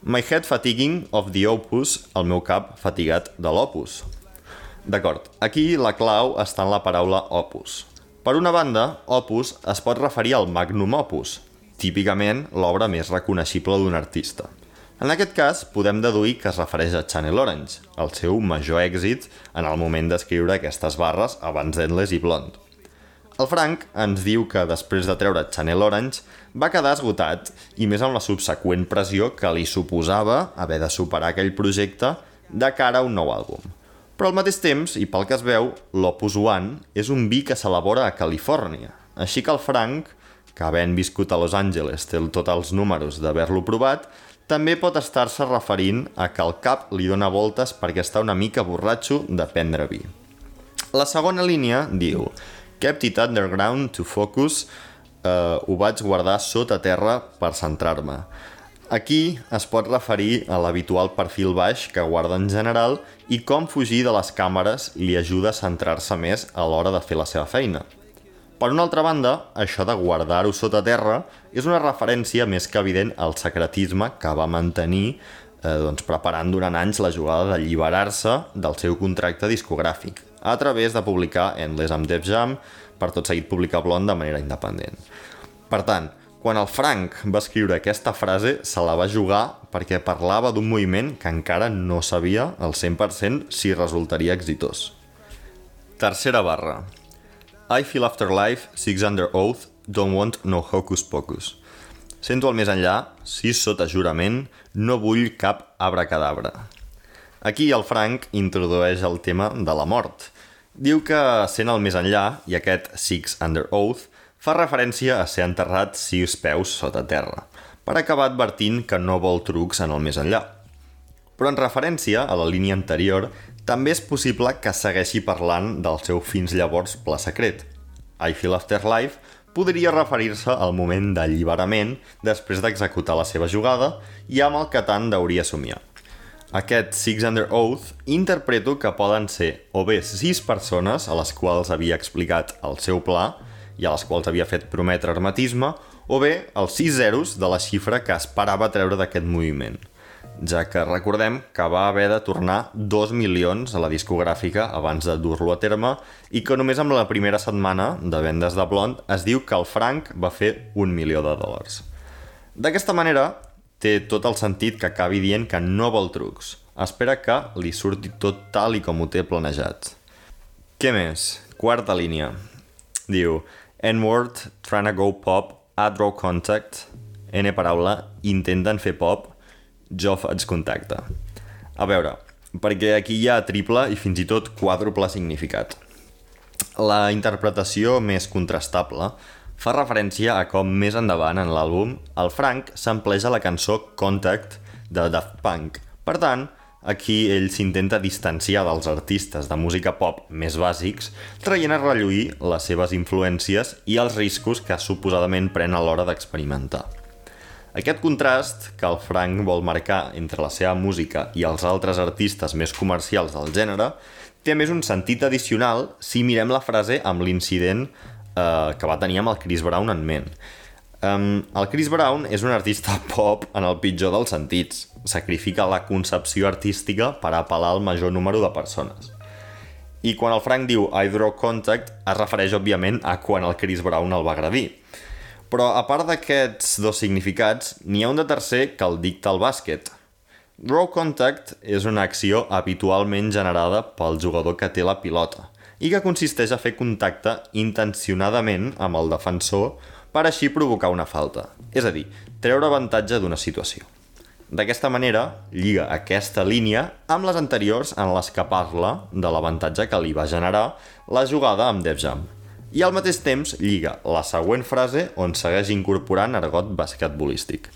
My head fatiguing of the opus, el meu cap fatigat de l'opus. D'acord, aquí la clau està en la paraula opus. Per una banda, opus es pot referir al magnum opus, típicament l'obra més reconeixible d'un artista. En aquest cas, podem deduir que es refereix a Channel Orange, el seu major èxit en el moment d'escriure aquestes barres abans d'Endless i Blonde. El Frank ens diu que després de treure Channel Orange va quedar esgotat i més amb la subseqüent pressió que li suposava haver de superar aquell projecte de cara a un nou àlbum. Però al mateix temps, i pel que es veu, l'Opus One és un vi que s'elabora a Califòrnia. Així que el Frank, que havent viscut a Los Angeles té tots els números d'haver-lo provat, també pot estar-se referint a que el cap li dona voltes perquè està una mica borratxo de prendre vi. La segona línia diu Kept it underground to focus, eh, ho vaig guardar sota terra per centrar-me. Aquí es pot referir a l'habitual perfil baix que guarda en general i com fugir de les càmeres li ajuda a centrar-se més a l'hora de fer la seva feina. Per una altra banda, això de guardar-ho sota terra és una referència més que evident al secretisme que va mantenir eh, doncs, preparant durant anys la jugada d'alliberar-se del seu contracte discogràfic a través de publicar Endless amb Def Jam per tot seguit publicar Blonde de manera independent. Per tant, quan el Frank va escriure aquesta frase, se la va jugar perquè parlava d'un moviment que encara no sabia al 100% si resultaria exitós. Tercera barra. I feel afterlife, six under oath, don't want no hocus pocus. Sento el més enllà, sis sota jurament, no vull cap abracadabra. Aquí el Frank introdueix el tema de la mort. Diu que sent el més enllà, i aquest Six Under Oath, fa referència a ser enterrat sis peus sota terra, per acabar advertint que no vol trucs en el més enllà. Però en referència a la línia anterior, també és possible que segueixi parlant del seu fins llavors pla secret. I Feel Afterlife podria referir-se al moment d'alliberament després d'executar la seva jugada i amb el que tant deuria somiar. Aquest Six Under Oath interpreto que poden ser o bé sis persones a les quals havia explicat el seu pla i a les quals havia fet prometre hermetisme, o bé els sis zeros de la xifra que esperava treure d'aquest moviment, ja que recordem que va haver de tornar 2 milions a la discogràfica abans de dur-lo a terme i que només amb la primera setmana de vendes de Blond es diu que el franc va fer un milió de dòlars. D'aquesta manera, té tot el sentit que acabi dient que no vol trucs. Espera que li surti tot tal i com ho té planejat. Què més? Quarta línia. Diu, N-word, trying to go pop, a draw contact, N paraula, intenten fer pop, jo faig contacte. A veure, perquè aquí hi ha triple i fins i tot quàdruple significat. La interpretació més contrastable fa referència a com més endavant en l'àlbum el Frank s'empleja la cançó Contact de Daft Punk. Per tant, aquí ell s'intenta distanciar dels artistes de música pop més bàsics, traient a relluir les seves influències i els riscos que suposadament pren a l'hora d'experimentar. Aquest contrast que el Frank vol marcar entre la seva música i els altres artistes més comercials del gènere té més un sentit addicional si mirem la frase amb l'incident eh, que va tenir amb el Chris Brown en ment. Um, el Chris Brown és un artista pop en el pitjor dels sentits. Sacrifica la concepció artística per apel·lar al major número de persones. I quan el Frank diu I draw contact, es refereix, òbviament, a quan el Chris Brown el va agredir. Però, a part d'aquests dos significats, n'hi ha un de tercer que el dicta el bàsquet. Draw contact és una acció habitualment generada pel jugador que té la pilota i que consisteix a fer contacte intencionadament amb el defensor per així provocar una falta, és a dir, treure avantatge d'una situació. D'aquesta manera, lliga aquesta línia amb les anteriors en les que parla de l'avantatge que li va generar la jugada amb Def Jam. I al mateix temps lliga la següent frase on segueix incorporant argot basquetbolístic.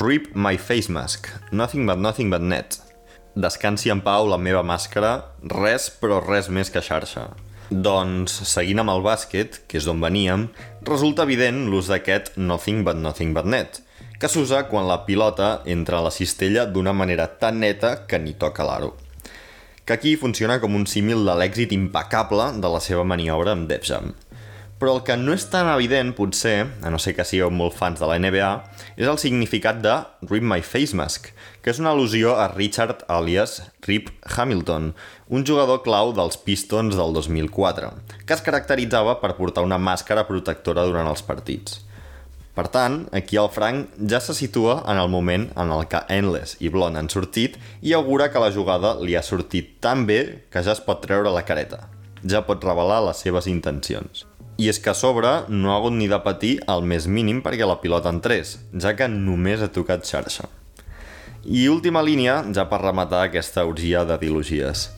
Rip my face mask, nothing but nothing but net. Descansi en pau la meva màscara, res però res més que xarxa. Doncs, seguint amb el bàsquet, que és d'on veníem, resulta evident l'ús d'aquest nothing but nothing but net, que s'usa quan la pilota entra a la cistella d'una manera tan neta que ni toca l'aro. Que aquí funciona com un símil de l'èxit impecable de la seva maniobra amb Def Jam. Però el que no és tan evident, potser, a no ser que sigueu molt fans de la NBA, és el significat de Rip My Face Mask, que és una al·lusió a Richard alias Rip Hamilton, un jugador clau dels Pistons del 2004, que es caracteritzava per portar una màscara protectora durant els partits. Per tant, aquí el Frank ja se situa en el moment en el que Endless i Blonde han sortit i augura que la jugada li ha sortit tan bé que ja es pot treure la careta. Ja pot revelar les seves intencions. I és que a sobre no ha hagut ni de patir el més mínim perquè la pilota entrés, ja que només ha tocat xarxa. I última línia, ja per rematar aquesta orgia de dilogies.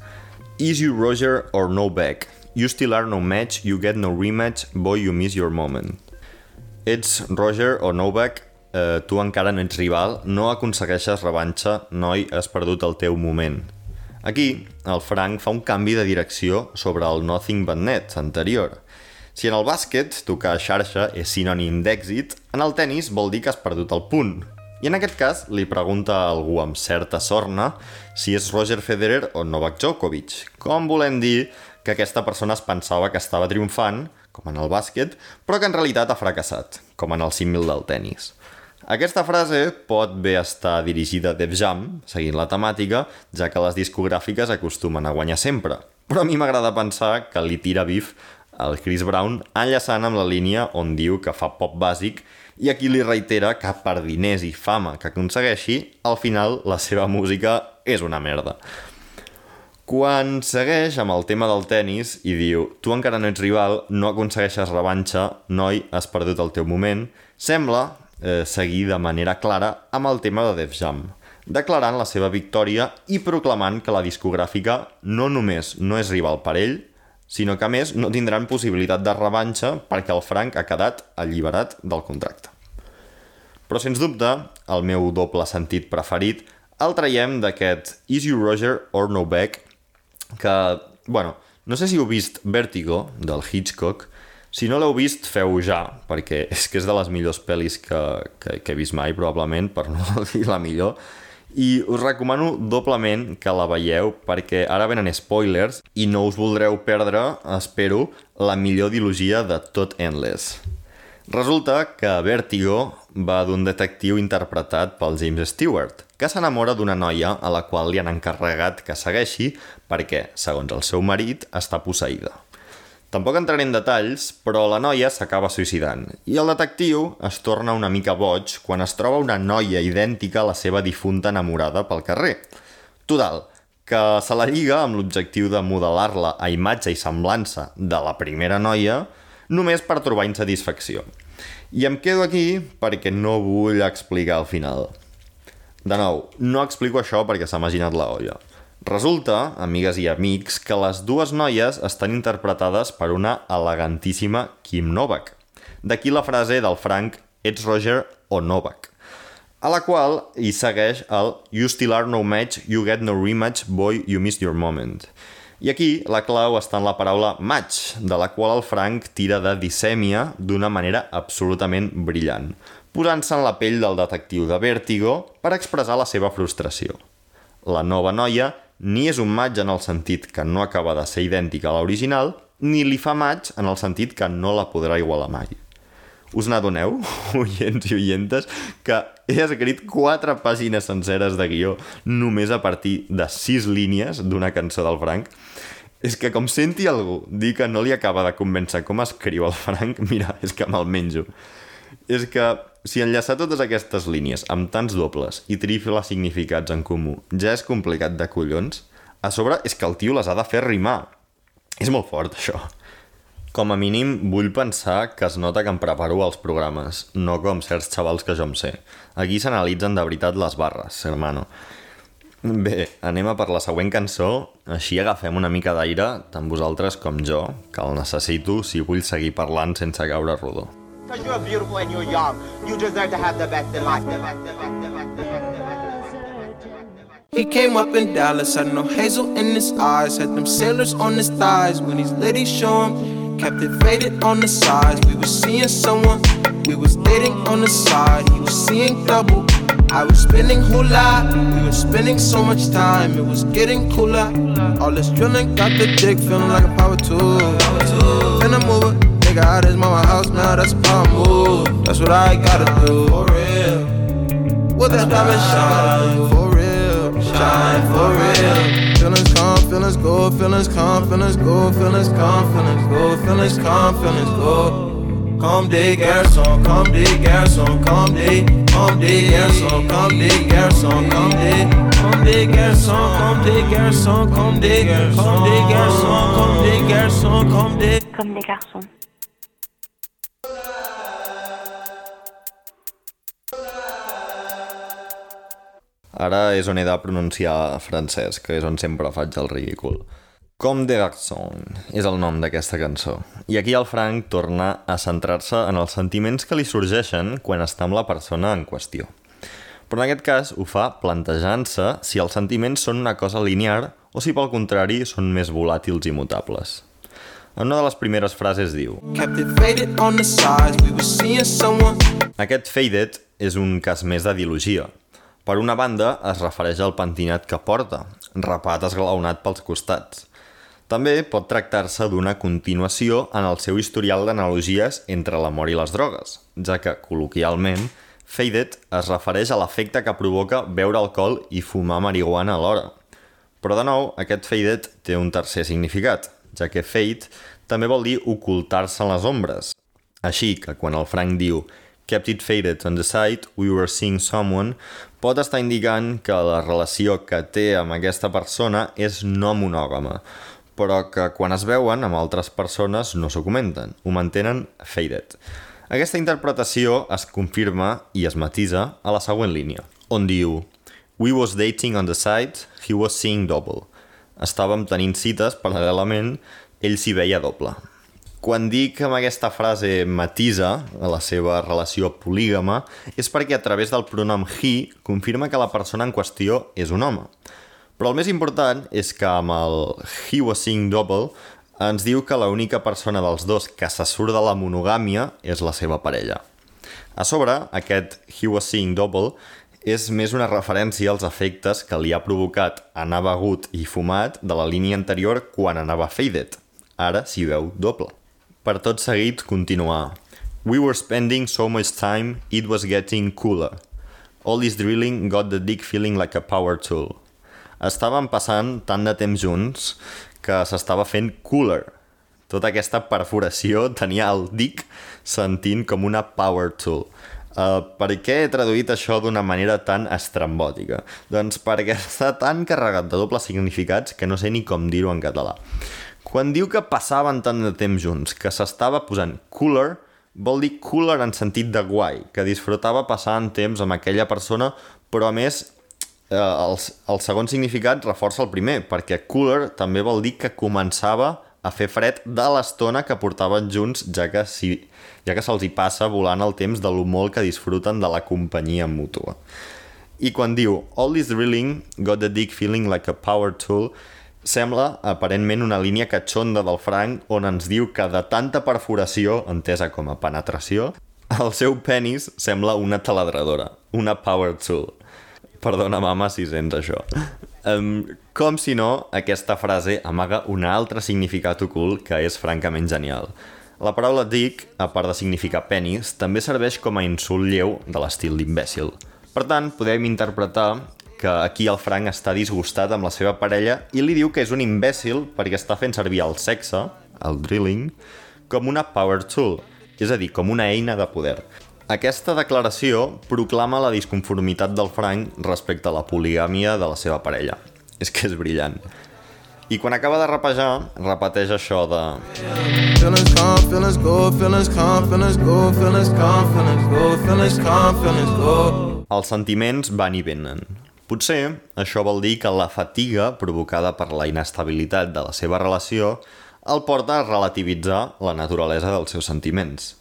Is you Roger or no back? You still are no match, you get no rematch, boy you miss your moment. Ets Roger o Novak, eh, tu encara no ets rival, no aconsegueixes revanxa, noi, has perdut el teu moment. Aquí, el Frank fa un canvi de direcció sobre el Nothing But Net anterior. Si en el bàsquet tocar xarxa és sinònim d'èxit, en el tennis vol dir que has perdut el punt. I en aquest cas li pregunta a algú amb certa sorna si és Roger Federer o Novak Djokovic, com volem dir que aquesta persona es pensava que estava triomfant com en el bàsquet, però que en realitat ha fracassat, com en el símil del tennis. Aquesta frase pot bé estar dirigida a Def Jam, seguint la temàtica, ja que les discogràfiques acostumen a guanyar sempre. Però a mi m'agrada pensar que li tira bif al Chris Brown enllaçant amb la línia on diu que fa pop bàsic i aquí li reitera que per diners i fama que aconsegueixi, al final la seva música és una merda. Quan segueix amb el tema del tennis i diu tu encara no ets rival, no aconsegueixes revanxa, noi, has perdut el teu moment, sembla eh, seguir de manera clara amb el tema de Def Jam, declarant la seva victòria i proclamant que la discogràfica no només no és rival per ell, sinó que a més no tindran possibilitat de revanxa perquè el Frank ha quedat alliberat del contracte. Però sens dubte, el meu doble sentit preferit el traiem d'aquest Is You Roger or No Back que, bueno, no sé si heu vist Vertigo, del Hitchcock, si no l'heu vist, feu ja, perquè és que és de les millors pel·lis que, que, que he vist mai, probablement, per no dir la millor, i us recomano doblement que la veieu perquè ara venen spoilers i no us voldreu perdre, espero, la millor dilogia de tot Endless. Resulta que Vertigo va d'un detectiu interpretat pel James Stewart, que s'enamora d'una noia a la qual li han encarregat que segueixi perquè, segons el seu marit, està posseïda. Tampoc entraré en detalls, però la noia s'acaba suïcidant i el detectiu es torna una mica boig quan es troba una noia idèntica a la seva difunta enamorada pel carrer. Total, que se la lliga amb l'objectiu de modelar-la a imatge i semblança de la primera noia només per trobar insatisfacció. I em quedo aquí perquè no vull explicar el final. De nou, no explico això perquè s'ha imaginat la olla. Resulta, amigues i amics, que les dues noies estan interpretades per una elegantíssima Kim Novak. D'aquí la frase del Frank Ets Roger o Novak a la qual hi segueix el You still are no match, you get no rematch, boy, you missed your moment. I aquí la clau està en la paraula match, de la qual el Frank tira de dissèmia d'una manera absolutament brillant, posant-se en la pell del detectiu de Vértigo per expressar la seva frustració. La nova noia ni és un match en el sentit que no acaba de ser idèntica a l'original, ni li fa match en el sentit que no la podrà igualar mai. Us n'adoneu, oients i oientes, que he escrit quatre pàgines senceres de guió només a partir de sis línies d'una cançó del Frank? És que com senti algú dir que no li acaba de convèncer com escriu el Frank, mira, és que me'l menjo. És que si enllaçar totes aquestes línies amb tants dobles i trifles significats en comú ja és complicat de collons, a sobre és que el tio les ha de fer rimar. És molt fort, això. Com a mínim, vull pensar que es nota que em preparo els programes, no com certs xavals que jo em sé. Aquí s'analitzen de veritat les barres, hermano. Bé, anem a per la següent cançó, així agafem una mica d'aire, tant vosaltres com jo, que el necessito si vull seguir parlant sense caure rodó. Because you're beautiful and you're young. You deserve to have the best in life. The best. He came up in Dallas, had no hazel in his eyes, had them sailors on his thighs. When these ladies show him, kept it faded on the sides. We was seeing someone, we was dating on the side. He was seeing double. I was spending hula, we were spending so much time, it was getting cooler. All this drilling got the dick feeling like a power tool. And I'm over, nigga, out his mama house now, that's a power move. That's what I gotta do, for real. With that diamond shine, for real, shine for real. Feelings come, feelings go, feelings come, feelings go, feelings come, feelings go, feelings come, feelings go. Comme des garçons, comme des garçons, comme des, comme des garçons, comme des garçons, comme des, comme des garçons, comme des garçons, comme des, comme des garçons, comme des garçons, comme des. Comme des garçons. Ara és on he de pronunciar francès, que és on sempre faig el ridícul. Com de Garçon és el nom d'aquesta cançó. I aquí el Frank torna a centrar-se en els sentiments que li sorgeixen quan està amb la persona en qüestió. Però en aquest cas ho fa plantejant-se si els sentiments són una cosa linear o si pel contrari són més volàtils i mutables. En una de les primeres frases diu. Aquest faded és un cas més de dilogia. Per una banda, es refereix al pentinat que porta, rapat esglaonat pels costats. També pot tractar-se d'una continuació en el seu historial d'analogies entre l'amor i les drogues, ja que, col·loquialment, faded es refereix a l'efecte que provoca beure alcohol i fumar marihuana alhora. Però, de nou, aquest faded té un tercer significat, ja que fade també vol dir ocultar-se en les ombres. Així que quan el Frank diu kept it faded on the side, we were seeing someone, pot estar indicant que la relació que té amb aquesta persona és no monògama, però que quan es veuen amb altres persones no s'ho comenten, ho mantenen faded. Aquesta interpretació es confirma i es matisa a la següent línia, on diu We was dating on the side, he was seeing double. Estàvem tenint cites paral·lelament, ell s'hi veia doble. Quan dic amb aquesta frase matisa la seva relació polígama és perquè a través del pronom he confirma que la persona en qüestió és un home. Però el més important és que amb el he was seeing double ens diu que l'única persona dels dos que se surt de la monogàmia és la seva parella. A sobre, aquest he was seeing double és més una referència als efectes que li ha provocat anar begut i fumat de la línia anterior quan anava faded. Ara s'hi veu doble. Per tot seguit, continuar. We were spending so much time, it was getting cooler. All this drilling got the dick feeling like a power tool. Estàvem passant tant de temps junts que s'estava fent cooler. Tota aquesta perforació tenia el dick sentint com una power tool. Uh, per què he traduït això d'una manera tan estrambòtica? Doncs perquè està tan carregat de dobles significats que no sé ni com dir-ho en català. Quan diu que passaven tant de temps junts, que s'estava posant cooler, vol dir cooler en sentit de guai, que disfrutava passant temps amb aquella persona, però a més eh, el, el segon significat reforça el primer, perquè cooler també vol dir que començava a fer fred de l'estona que portaven junts, ja que, si, ja que se'ls hi passa volant el temps de lo molt que disfruten de la companyia mútua. I quan diu All this drilling got the dick feeling like a power tool, sembla aparentment una línia catxonda del Frank on ens diu que de tanta perforació, entesa com a penetració, el seu penis sembla una taladradora, una power tool. Perdona, mama, si sents això. Um, com si no, aquesta frase amaga un altre significat ocult que és francament genial. La paraula dick, a part de significar penis, també serveix com a insult lleu de l'estil d'imbècil. Per tant, podem interpretar que aquí el Frank està disgustat amb la seva parella i li diu que és un imbècil perquè està fent servir el sexe, el drilling, com una power tool, és a dir, com una eina de poder. Aquesta declaració proclama la disconformitat del Frank respecte a la poligàmia de la seva parella. És que és brillant. I quan acaba de rapejar, repeteix això de... Feelings come, feelings go, feelings come, feelings go, feelings come, feelings go, feelings come, feelings go. Els sentiments van i venen. Potser això vol dir que la fatiga provocada per la inestabilitat de la seva relació el porta a relativitzar la naturalesa dels seus sentiments.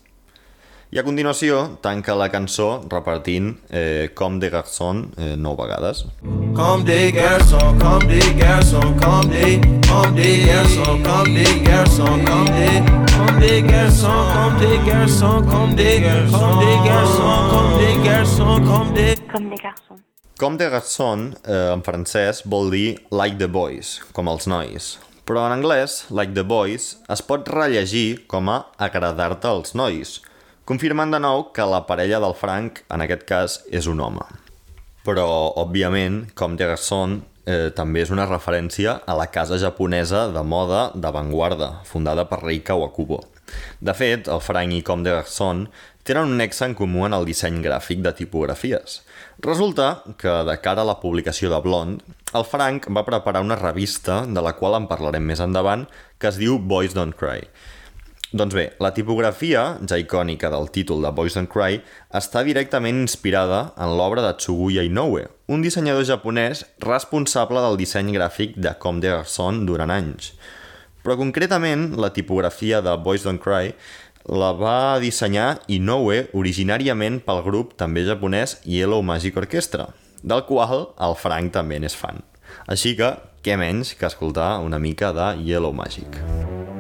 I a continuació tanca la cançó repartint eh, Com de Garçon eh, nou vegades. Comme des garçons, comme des garçons, comme des, comme des garçons, comme des garçons, comme des, comme des garçons, comme des garçons, comme des, comme des garçons, comme des garçons, comme des. Comme des garçons. Com de Garçon, eh, en francès, vol dir like the boys, com els nois. Però en anglès, like the boys, es pot rellegir com a agradar-te als nois, confirmant de nou que la parella del Frank, en aquest cas, és un home. Però, òbviament, com de Garçon eh, també és una referència a la casa japonesa de moda d'avantguarda, fundada per Rei Kawakubo. De fet, el Frank i Com de Garçon tenen un nexe en comú en el disseny gràfic de tipografies. Resulta que, de cara a la publicació de Blond, el Frank va preparar una revista, de la qual en parlarem més endavant, que es diu Boys Don't Cry. Doncs bé, la tipografia, ja icònica del títol de Boys Don't Cry, està directament inspirada en l'obra de Tsuguya Inoue, un dissenyador japonès responsable del disseny gràfic de Com de Garçon durant anys. Però concretament, la tipografia de Boys Don't Cry la va dissenyar Inoue originàriament pel grup també japonès Yellow Magic Orchestra, del qual el Frank també n'és fan. Així que, què menys que escoltar una mica de Yellow Magic. makes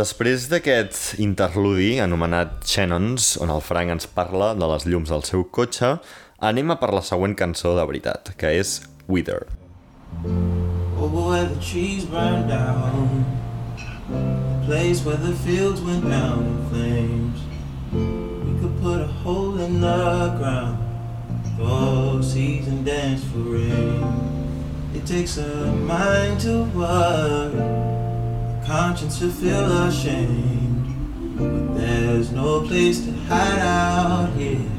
després d'aquest interludi anomenat Shannons, on el Frank ens parla de les llums del seu cotxe, anem a per la següent cançó de veritat, que és Wither. Oh, where the trees burned down. Place where the fields went down in flames. We could put a hole in the ground. Go seas and dance for rain. It takes a mind to worry, conscience to feel ashamed. But there's no place to hide out here.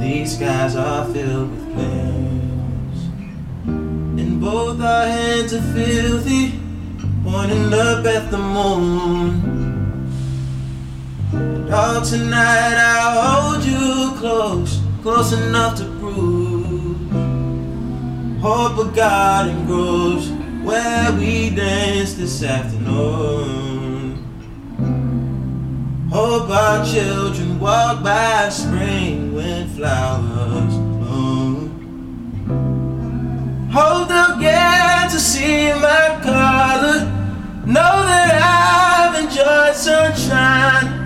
These skies are filled with flames. And both our hands are filthy, pointing up at the moon. Oh, tonight I'll hold you close, close enough to prove. Hope a garden grows where we dance this afternoon. Hope our children walk by spring when flowers bloom. Hope they'll get to see my color. Know that I've enjoyed sunshine.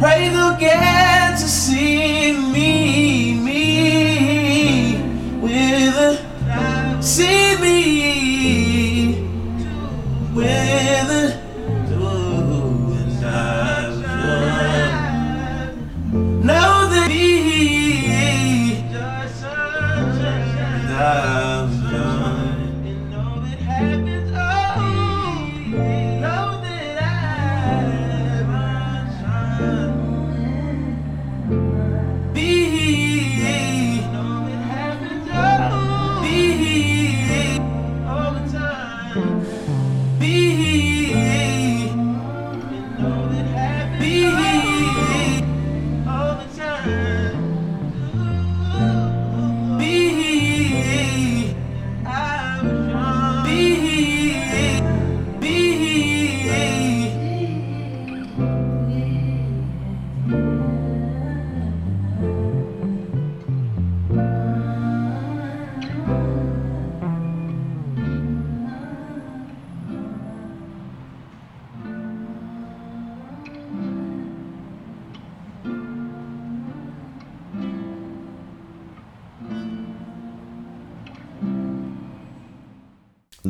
Pray they'll get to see me, me with a see me with a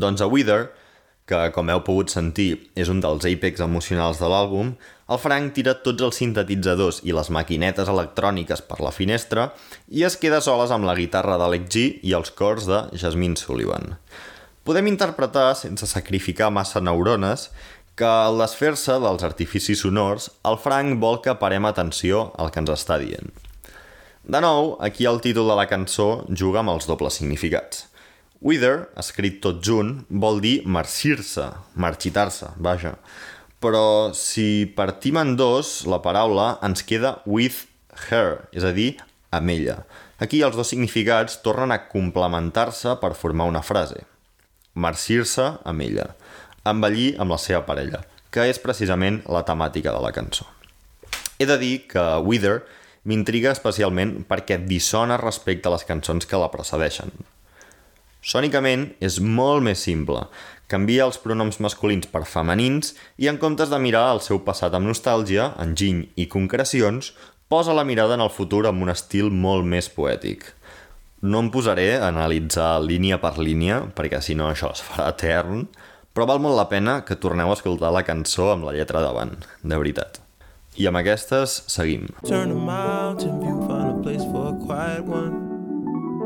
Doncs a Wither, que com heu pogut sentir és un dels apex emocionals de l'àlbum, el Frank tira tots els sintetitzadors i les maquinetes electròniques per la finestra i es queda soles amb la guitarra d'Alec G i els cors de Jasmine Sullivan. Podem interpretar, sense sacrificar massa neurones, que al desfer-se dels artificis sonors, el Frank vol que parem atenció al que ens està dient. De nou, aquí el títol de la cançó juga amb els dobles significats. Wither, escrit tot junt, vol dir marxir-se, marxitar-se, vaja. Però si partim en dos, la paraula ens queda with her, és a dir, amb ella. Aquí els dos significats tornen a complementar-se per formar una frase. Marxir-se amb ella. Envellir amb la seva parella, que és precisament la temàtica de la cançó. He de dir que Wither m'intriga especialment perquè dissona respecte a les cançons que la precedeixen. Sònicament és molt més simple. Canvia els pronoms masculins per femenins i en comptes de mirar el seu passat amb nostàlgia, enginy i concrecions, posa la mirada en el futur amb un estil molt més poètic. No em posaré a analitzar línia per línia, perquè si no això es farà etern, però val molt la pena que torneu a escoltar la cançó amb la lletra davant, de veritat. I amb aquestes seguim. Turn a mountain view, find a place for a quiet one.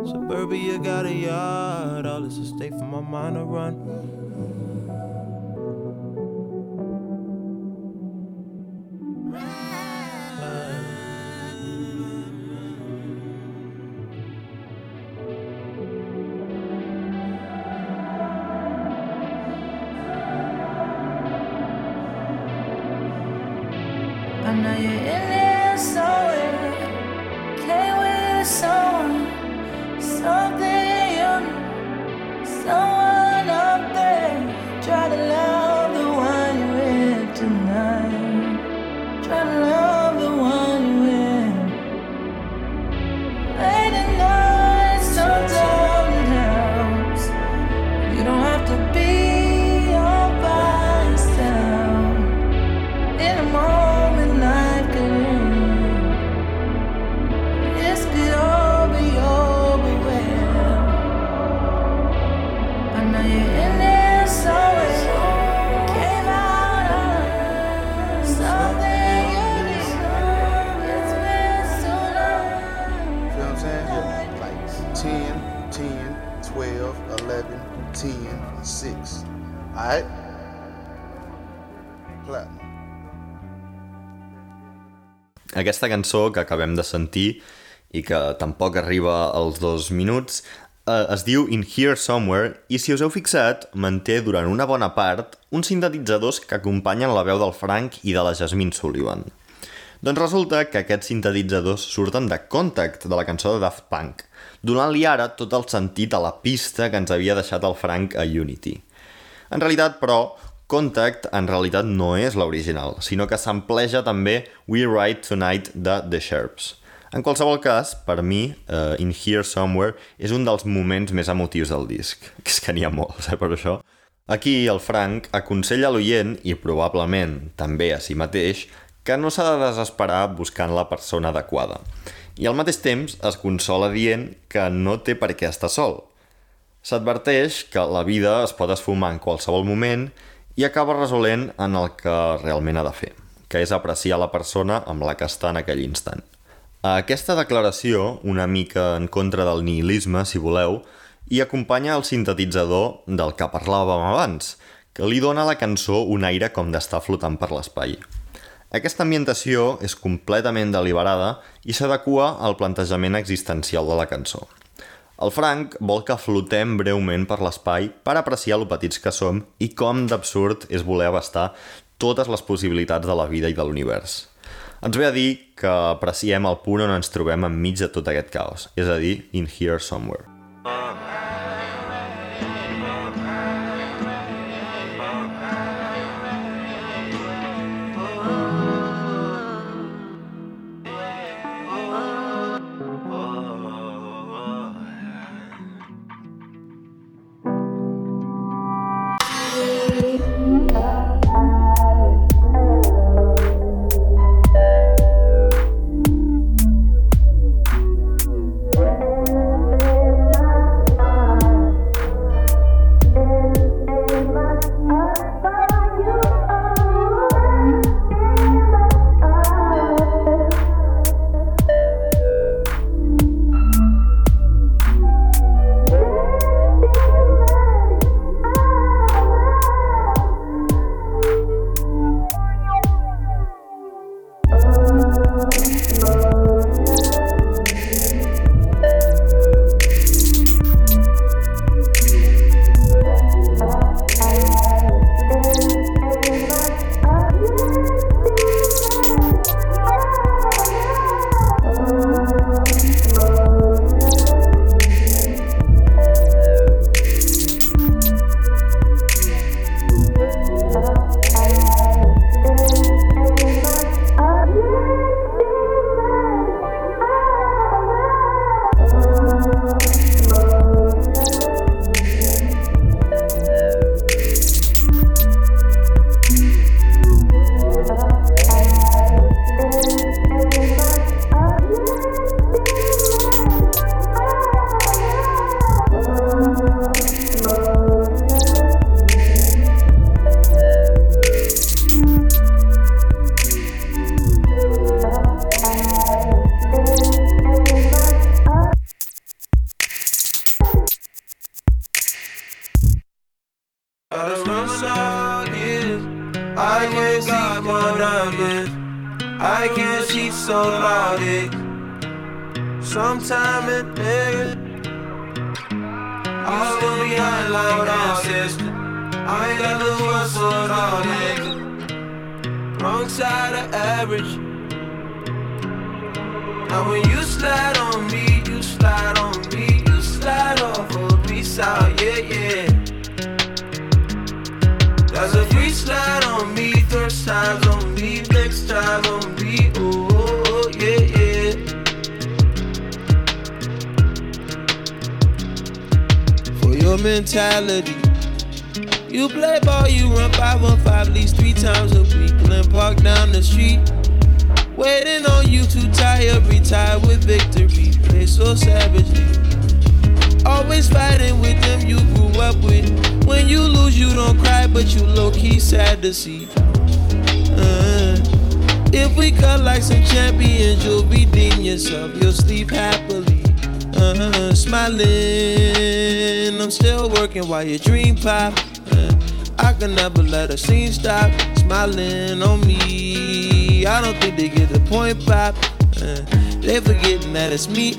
Suburbia got a yard, all this estate state for my mind to run. Aquesta cançó que acabem de sentir i que tampoc arriba als dos minuts eh, es diu In Here Somewhere i si us heu fixat manté durant una bona part uns sintetitzadors que acompanyen la veu del Frank i de la Jasmine Sullivan. Doncs resulta que aquests sintetitzadors surten de Contact, de la cançó de Daft Punk, donant-li ara tot el sentit a la pista que ens havia deixat el Frank a Unity. En realitat, però, Contact en realitat no és l'original, sinó que s'ampleja també We Ride Tonight de The Sharps. En qualsevol cas, per mi, uh, In Here Somewhere és un dels moments més emotius del disc. Que és que n'hi ha molts, eh, per això. Aquí, el Frank aconsella a l'oient, i probablement també a si mateix, que no s'ha de desesperar buscant la persona adequada. I al mateix temps es consola dient que no té per què estar sol. S'adverteix que la vida es pot esfumar en qualsevol moment i acaba resolent en el que realment ha de fer, que és apreciar la persona amb la que està en aquell instant. Aquesta declaració, una mica en contra del nihilisme, si voleu, hi acompanya el sintetitzador del que parlàvem abans, que li dona a la cançó un aire com d'estar flotant per l'espai. Aquesta ambientació és completament deliberada i s'adequa al plantejament existencial de la cançó. El Frank vol que flotem breument per l'espai per apreciar lo petits que som i com d'absurd és voler abastar totes les possibilitats de la vida i de l'univers. Ens ve a dir que apreciem el punt on ens trobem enmig de tot aquest caos, és a dir, in here somewhere. There's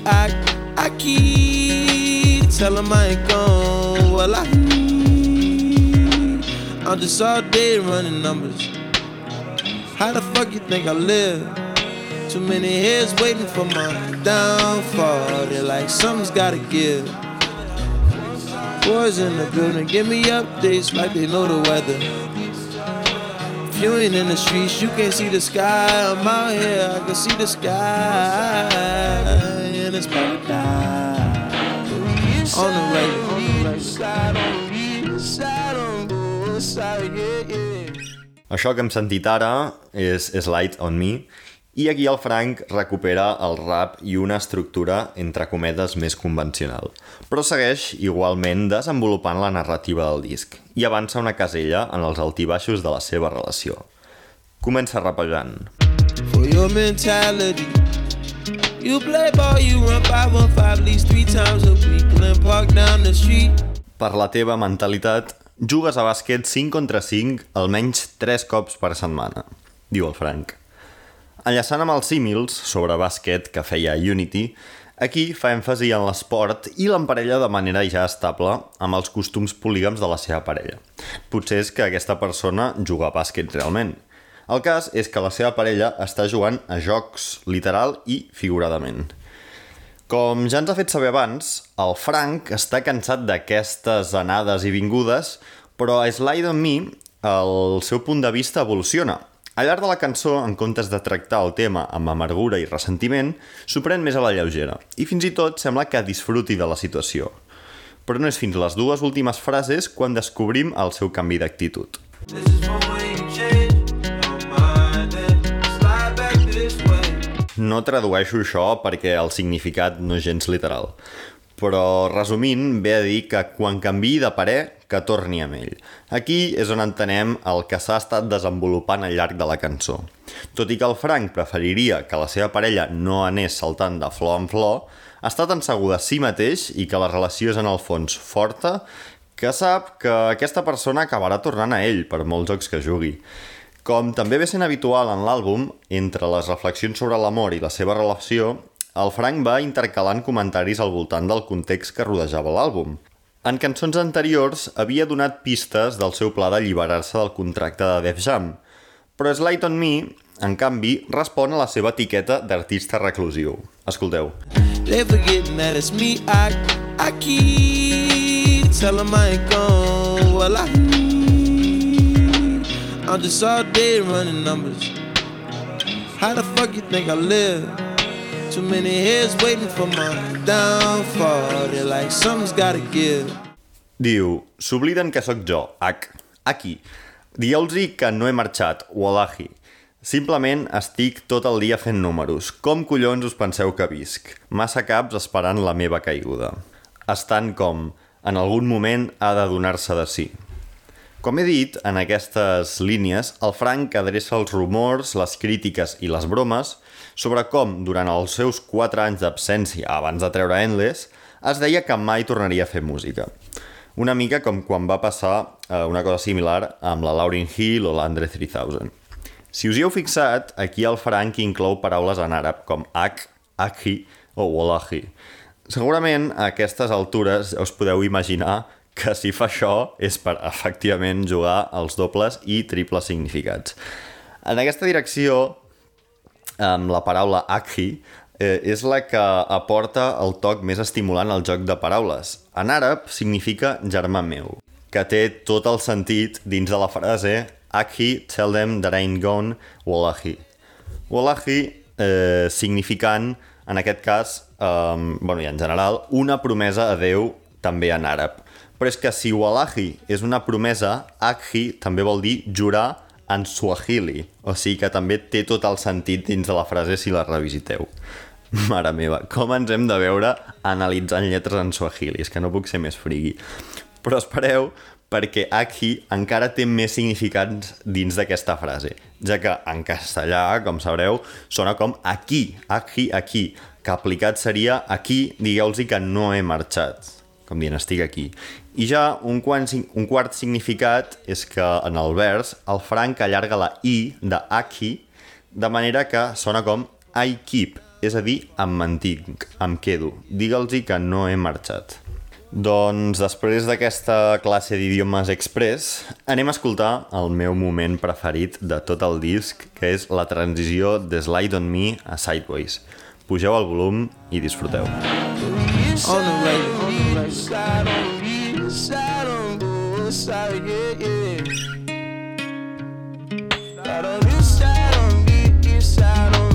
I I keep telling I ain't gone. Well, I I'm just all day running numbers. How the fuck you think I live? Too many heads waiting for my downfall. They're like, something's gotta give. Boys in the building, give me updates like they know the weather. If you ain't in the streets, you can't see the sky. I'm out here, I can see the sky. And it's paradise. On the yeah. Això que hem sentit ara és, és Light on Me, i aquí el Frank recupera el rap i una estructura, entre cometes, més convencional. Però segueix igualment desenvolupant la narrativa del disc i avança una casella en els altibaixos de la seva relació. Comença rapejant. for your mentality. You play ball, you run 515 at least three times a week. Glen Park down the street. Per la teva mentalitat, jugues a bàsquet 5 contra 5 almenys 3 cops per setmana, diu el Frank. Enllaçant amb els símils sobre bàsquet que feia Unity, aquí fa èmfasi en l'esport i l'emparella de manera ja estable amb els costums polígams de la seva parella. Potser és que aquesta persona juga a bàsquet realment. El cas és que la seva parella està jugant a jocs, literal i figuradament. Com ja ens ha fet saber abans, el Frank està cansat d'aquestes anades i vingudes, però a Slide on Me el seu punt de vista evoluciona. Al llarg de la cançó, en comptes de tractar el tema amb amargura i ressentiment, s'ho pren més a la lleugera, i fins i tot sembla que disfruti de la situació. Però no és fins les dues últimes frases quan descobrim el seu canvi d'actitud. This is No tradueixo això perquè el significat no és gens literal. Però, resumint, ve a dir que quan canvi de parer, que torni amb ell. Aquí és on entenem el que s'ha estat desenvolupant al llarg de la cançó. Tot i que el Frank preferiria que la seva parella no anés saltant de flor en flor, està tan segur de si mateix i que la relació és en el fons forta que sap que aquesta persona acabarà tornant a ell per molts jocs que jugui. Com també ve sent habitual en l'àlbum, entre les reflexions sobre l'amor i la seva relació, el Frank va intercalant comentaris al voltant del context que rodejava l'àlbum. En cançons anteriors havia donat pistes del seu pla d'alliberar-se del contracte de Def Jam, però Slide on Me, en canvi, respon a la seva etiqueta d'artista reclusiu. Escolteu. That it's me. I I keep tell them I ain't gone. Well, I I'm just all day running numbers. How the fuck you think I live? Too many heads waiting for my downfall. They're like something's gotta give. Diu, s'obliden que sóc jo, H, aquí. Dieu-los que no he marxat, Wallahi. Simplement estic tot el dia fent números. Com collons us penseu que visc? Massa caps esperant la meva caiguda. Estan com, en algun moment ha de donar-se de si. Com he dit, en aquestes línies, el Frank adreça els rumors, les crítiques i les bromes sobre com, durant els seus 4 anys d'absència abans de treure Endless, es deia que mai tornaria a fer música. Una mica com quan va passar eh, una cosa similar amb la Lauryn Hill o l'Andre 3000. Si us hi heu fixat, aquí el Frank inclou paraules en àrab com Ak, Akhi o Wallahi. Segurament a aquestes altures us podeu imaginar que si fa això és per efectivament jugar els dobles i triples significats. En aquesta direcció, amb la paraula Akhi, eh, és la que aporta el toc més estimulant al joc de paraules. En àrab significa germà meu, que té tot el sentit dins de la frase Akhi, tell them that I ain't gone, Wallahi. Wallahi eh, significant, en aquest cas, eh, bueno, i en general, una promesa a Déu també en àrab. Però és que si Wallahi és una promesa, Akhi també vol dir jurar en Swahili, o sigui que també té tot el sentit dins de la frase si la revisiteu. Mare meva, com ens hem de veure analitzant lletres en Swahili? És que no puc ser més frigui. Però espereu, perquè Akhi encara té més significats dins d'aquesta frase, ja que en castellà, com sabreu, sona com aquí, aquí, aquí, que aplicat seria aquí, digueu-los que no he marxat, com dient estic aquí. I ja un, quant, un quart significat és que en el vers el Frank allarga la i de aquí de manera que sona com I keep, és a dir, em mantinc, em quedo. Digue'ls que no he marxat. Doncs després d'aquesta classe d'idiomes express, anem a escoltar el meu moment preferit de tot el disc, que és la transició de Slide On Me a Sideways. Pugeu el volum i disfruteu. On the radio, on the radio. Slide on me, slide on me, slide, yeah, yeah. Slide on you, slide on me, you slide on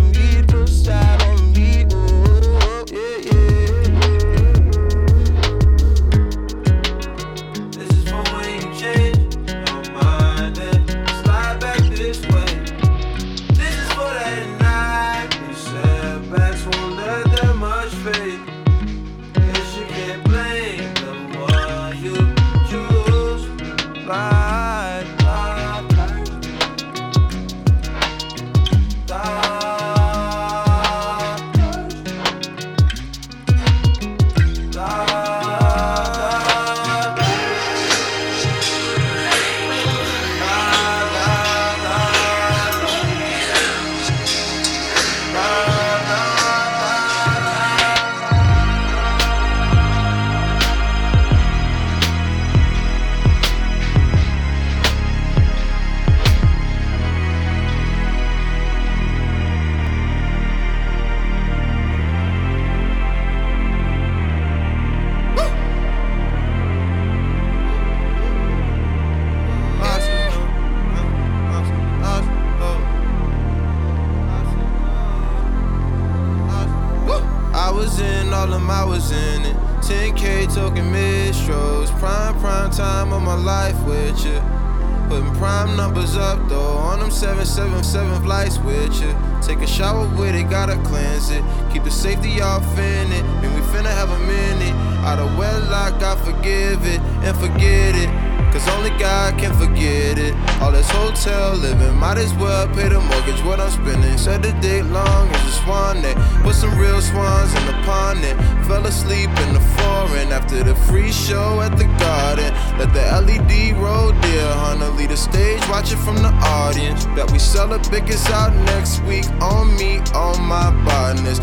prime numbers up though. On them 777 flights with you. Take a shower with it, gotta cleanse it. Keep the safety off in it. And we finna have a minute. Out of wedlock, I forgive it and forget it. Cause only God can forget it. All this hotel living, might as well pay the mortgage. What I'm spending, said the date long as a swan net. Put some real swans in the pond net. Fell asleep in the foreign after the free show at the garden. Let the LED roll, dear Hunter. Lead the stage, watch it from the audience. Bet we sell the biggest out next week on me, on my partners.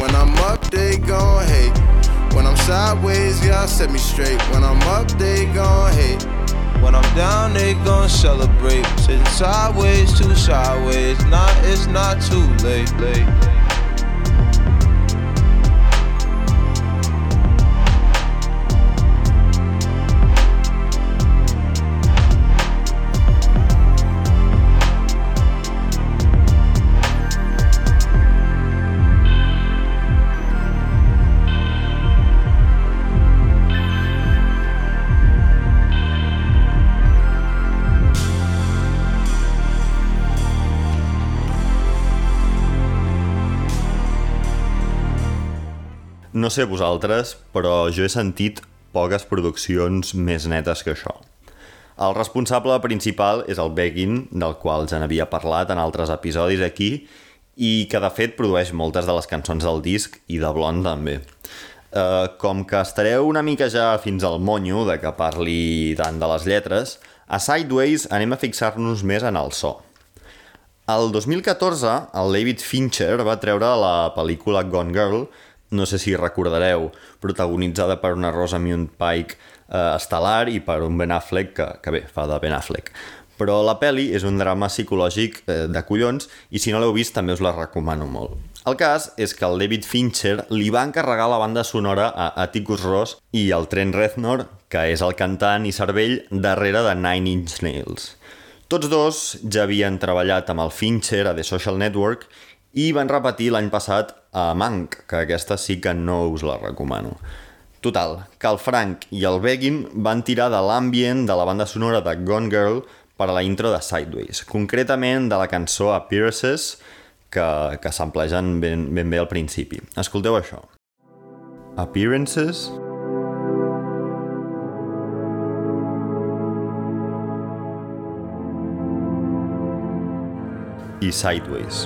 When I'm up, they gon' hate. When I'm sideways, y'all set me straight. When I'm up, they gon' hate. When I'm down, they gon' celebrate. Sitting sideways, too sideways. Nah, it's not too late, late. No sé vosaltres, però jo he sentit poques produccions més netes que això. El responsable principal és el Begin, del qual ja n'havia parlat en altres episodis aquí, i que de fet produeix moltes de les cançons del disc i de Blonde també. Uh, com que estareu una mica ja fins al monyo de que parli tant de les lletres, a Sideways anem a fixar-nos més en el so. El 2014, el David Fincher va treure la pel·lícula Gone Girl, no sé si recordareu, protagonitzada per una Rosamund Pike eh, estel·lar i per un Ben Affleck, que, que bé, fa de Ben Affleck. Però la peli és un drama psicològic eh, de collons i si no l'heu vist també us la recomano molt. El cas és que el David Fincher li va encarregar la banda sonora a Atticus Ross i el Trent Reznor, que és el cantant i cervell darrere de Nine Inch Nails. Tots dos ja havien treballat amb el Fincher a The Social Network i van repetir l'any passat a Mank, que aquesta sí que no us la recomano. Total, que el Frank i el Begin van tirar de l'ambient de la banda sonora de Gone Girl per a la intro de Sideways, concretament de la cançó Appearances, que, que s'amplegen ben, ben bé al principi. Escolteu això. Appearances... i Sideways.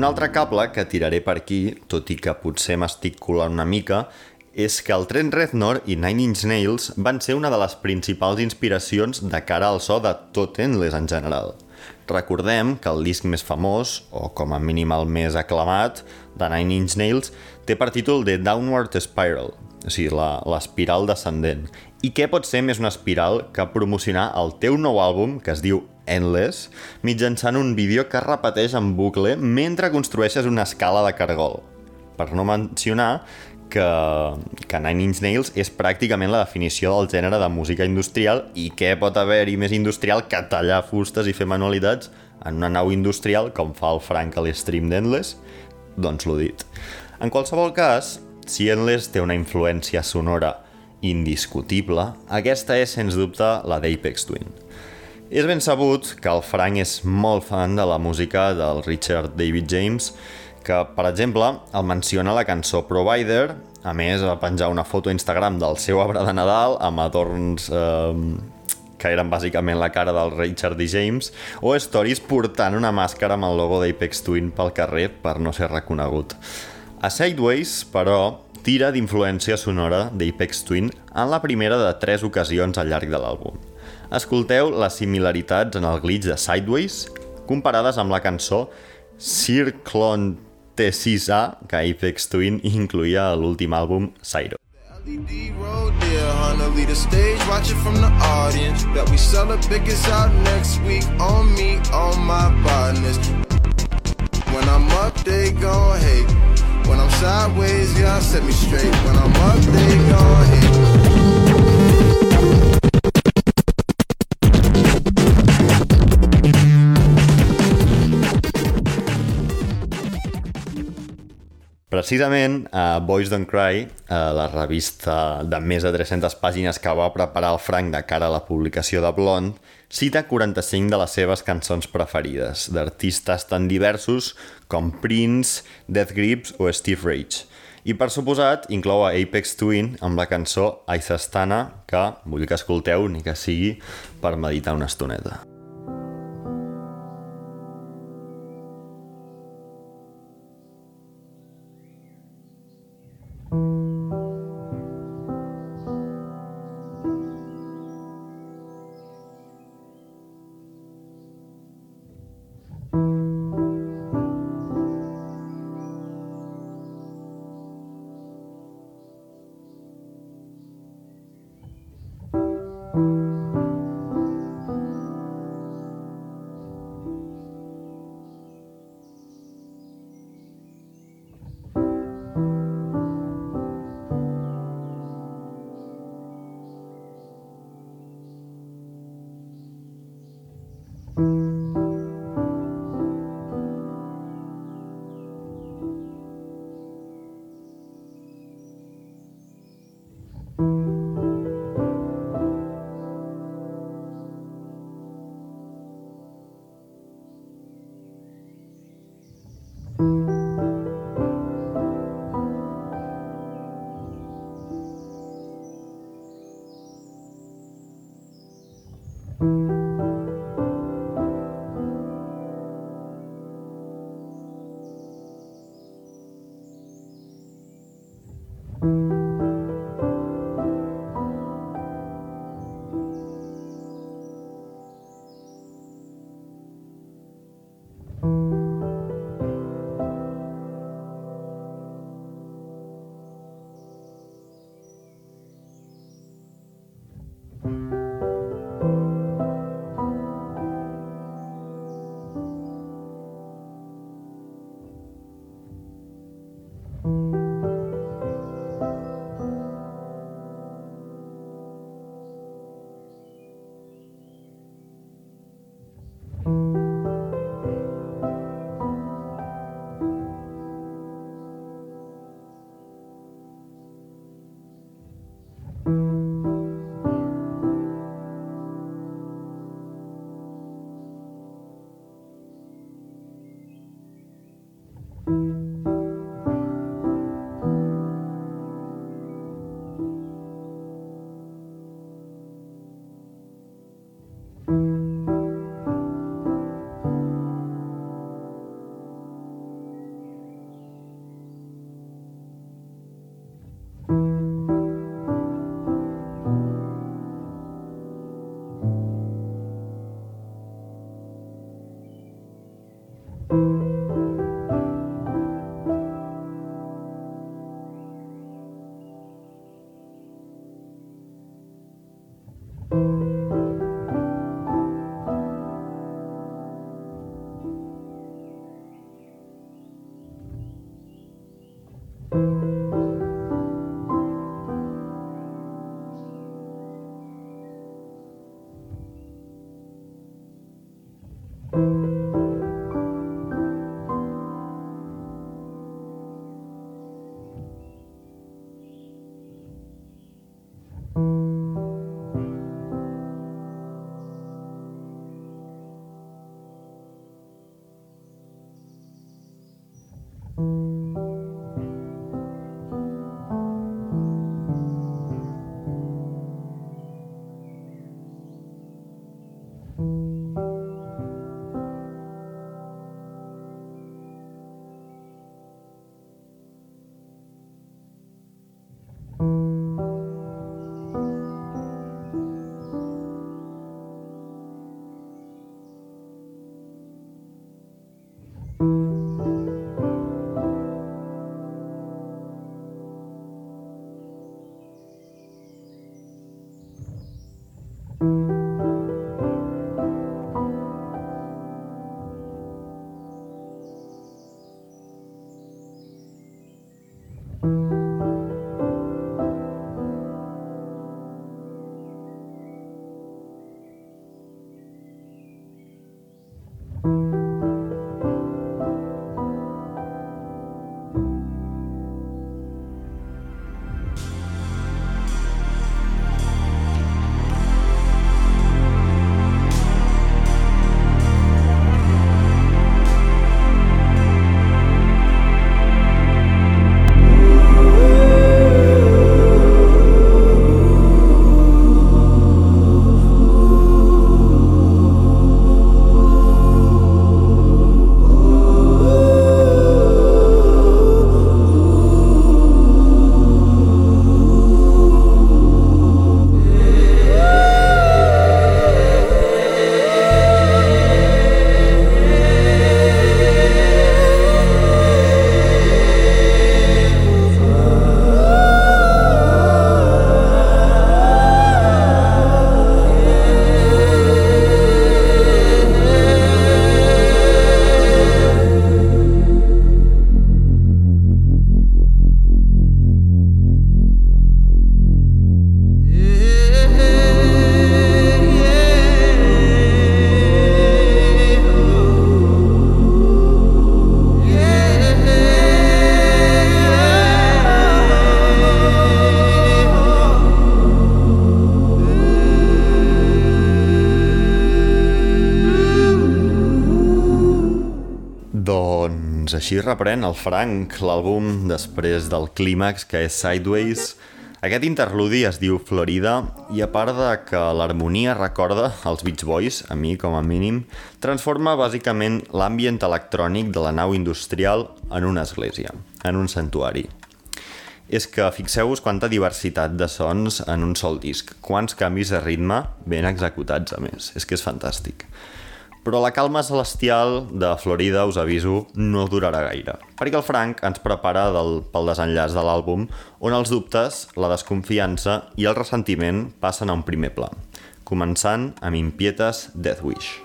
Un altre cable que tiraré per aquí, tot i que potser m'estic colant una mica, és que el tren Reznor i Nine Inch Nails van ser una de les principals inspiracions de cara al so de tot Endless en general. Recordem que el disc més famós, o com a mínim el més aclamat, de Nine Inch Nails, té per títol The Downward Spiral, o sigui, l'espiral descendent. I què pot ser més una espiral que promocionar el teu nou àlbum, que es diu Endless, mitjançant un vídeo que repeteix en bucle mentre construeixes una escala de cargol. Per no mencionar que, que Nine Inch Nails és pràcticament la definició del gènere de música industrial i què pot haver-hi més industrial que tallar fustes i fer manualitats en una nau industrial com fa el Frank a l'Stream d'Endless? Doncs l'ho dit. En qualsevol cas, si Endless té una influència sonora indiscutible, aquesta és, sens dubte, la d'Apex Twin. És ben sabut que el Frank és molt fan de la música del Richard David James, que, per exemple, el menciona la cançó Provider, a més va penjar una foto a Instagram del seu arbre de Nadal amb adorns eh, que eren bàsicament la cara del Richard D. James, o stories portant una màscara amb el logo d'Apex Twin pel carrer per no ser reconegut. A Sideways, però, tira d'influència sonora d'Apex Twin en la primera de tres ocasions al llarg de l'àlbum. Escolteu les similaritats en el glitch de Sideways comparades amb la cançó Circlon Este T6A, que Apex Twin incluía el último álbum Sairo. When I'm sideways, set me straight. When I'm up, they gon' hit. Precisament, a Boys Don't Cry, a la revista de més de 300 pàgines que va preparar el Frank de cara a la publicació de Blonde, cita 45 de les seves cançons preferides, d'artistes tan diversos com Prince, Death Grips o Steve Rage. I per suposat, inclou a Apex Twin amb la cançó Aizastana, que vull que escolteu ni que sigui per meditar una estoneta. Així reprèn el Frank l'àlbum després del clímax que és Sideways. Aquest interludi es diu Florida i a part de que l'harmonia recorda els Beach Boys, a mi com a mínim, transforma bàsicament l'ambient electrònic de la nau industrial en una església, en un santuari. És que fixeu-vos quanta diversitat de sons en un sol disc, quants canvis de ritme ben executats a més, és que és fantàstic. Però la calma celestial de Florida, us aviso, no durarà gaire, perquè el Frank ens prepara del, pel desenllaç de l'àlbum, on els dubtes, la desconfiança i el ressentiment passen a un primer pla, començant amb Impietas Death Wish.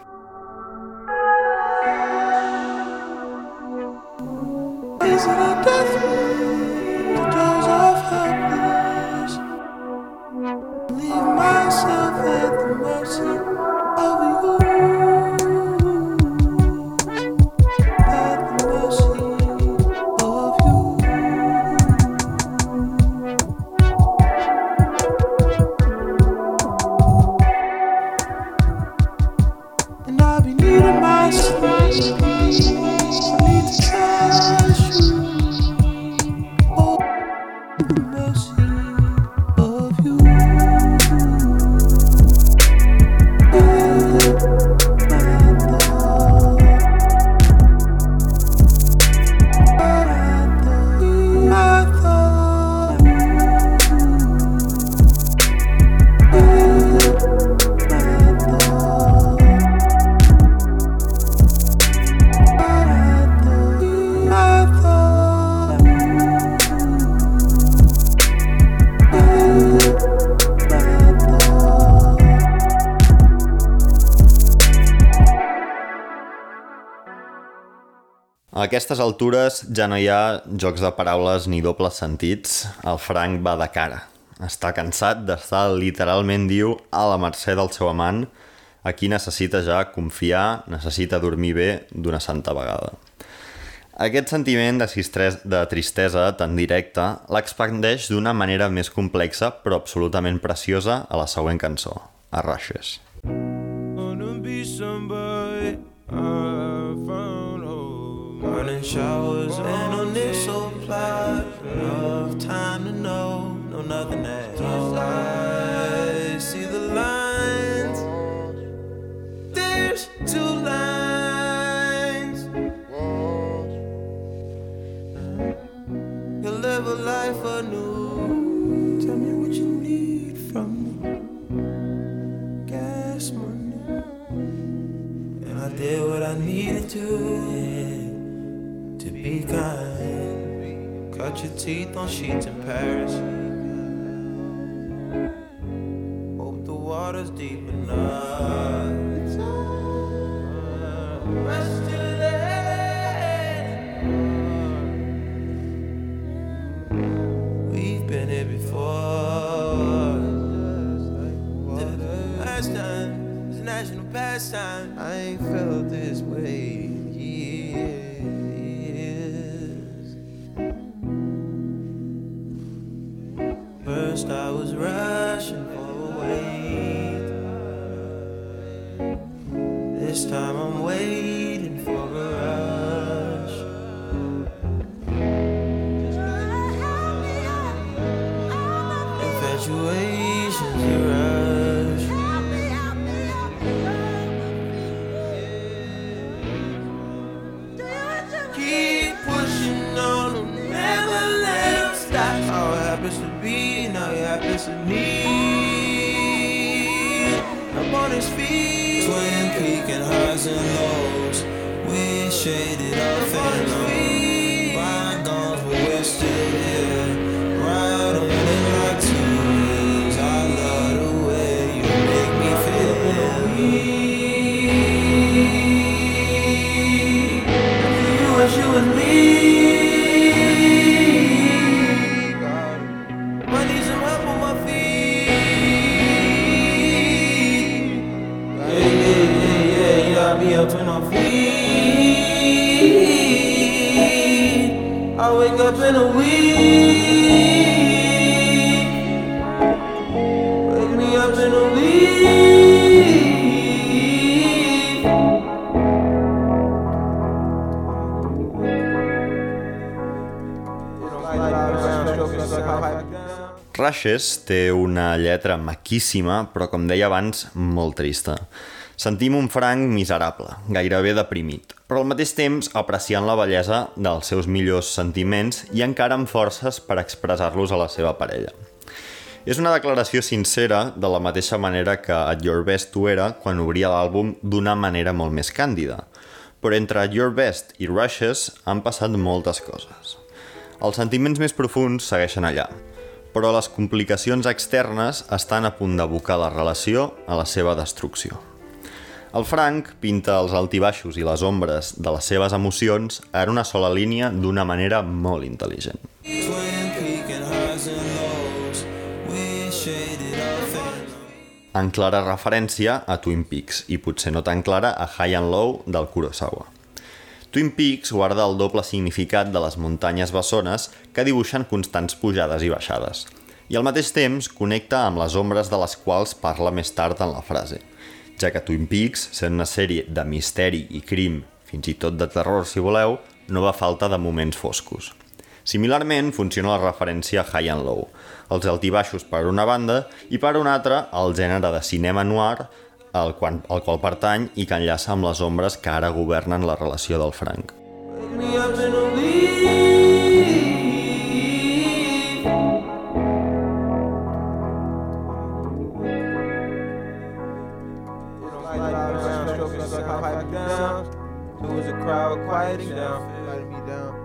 Is it death? Leave myself at the mercy aquestes altures ja no hi ha jocs de paraules ni dobles sentits. El Frank va de cara. Està cansat d'estar literalment, diu, a la mercè del seu amant, a qui necessita ja confiar, necessita dormir bé d'una santa vegada. Aquest sentiment de, de tristesa tan directa l'expandeix d'una manera més complexa però absolutament preciosa a la següent cançó, a Rushes. Wanna be somebody I found. Morning showers and on this supply. Enough time to know, no nothing at all. I see the lines. There's two lines. You'll live a life anew. Tell me what you need from me gas money. And I did what I needed to, yeah, be. Cut your teeth on sheets in Paris. Hope the water's deep enough. Rest. We've been here before. Last time national pastime. I ain't time Rushes té una lletra maquíssima, però com deia abans, molt trista. Sentim un Frank miserable, gairebé deprimit, però al mateix temps apreciant la bellesa dels seus millors sentiments i encara amb forces per expressar-los a la seva parella. És una declaració sincera de la mateixa manera que At Your Best ho era quan obria l'àlbum d'una manera molt més càndida. Però entre At Your Best i Rushes han passat moltes coses. Els sentiments més profuns segueixen allà, però les complicacions externes estan a punt d'abocar la relació a la seva destrucció. El Frank pinta els altibaixos i les ombres de les seves emocions en una sola línia d'una manera molt intel·ligent. En clara referència a Twin Peaks i potser no tan clara a High and Low del Kurosawa. Twin Peaks guarda el doble significat de les muntanyes bessones que dibuixen constants pujades i baixades, i al mateix temps connecta amb les ombres de les quals parla més tard en la frase, ja que Twin Peaks, sent una sèrie de misteri i crim, fins i tot de terror si voleu, no va falta de moments foscos. Similarment, funciona la referència a High and Low, els altibaixos per una banda i per una altra el gènere de cinema noir al qual, al qual pertany i que enllaça amb les ombres que ara governen la relació del Frank. crowd quieting down. Down, down,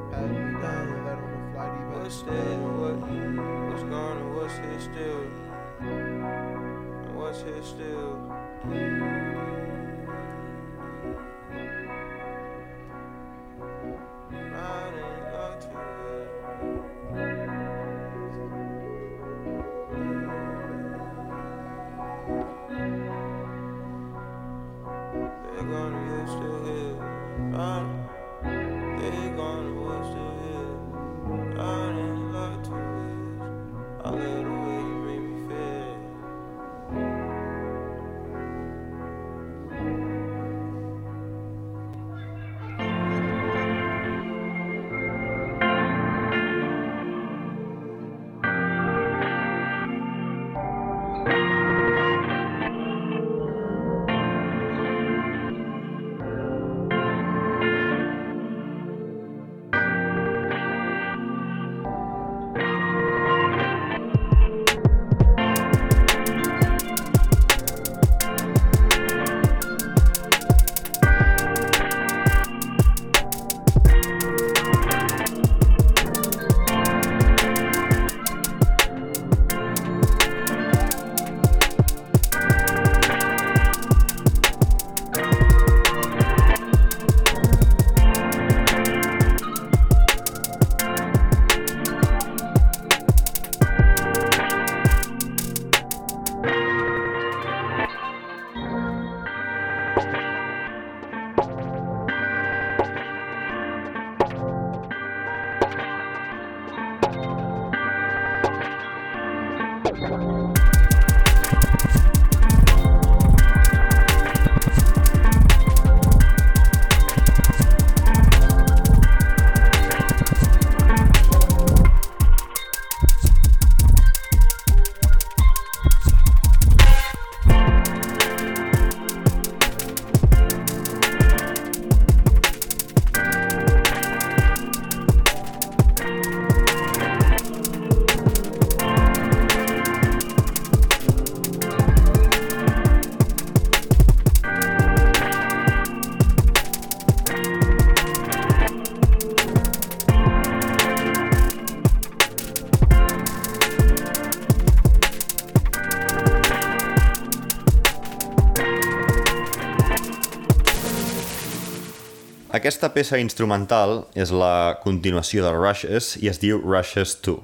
Aquesta peça instrumental és la continuació de Rushes i es diu Rushes 2.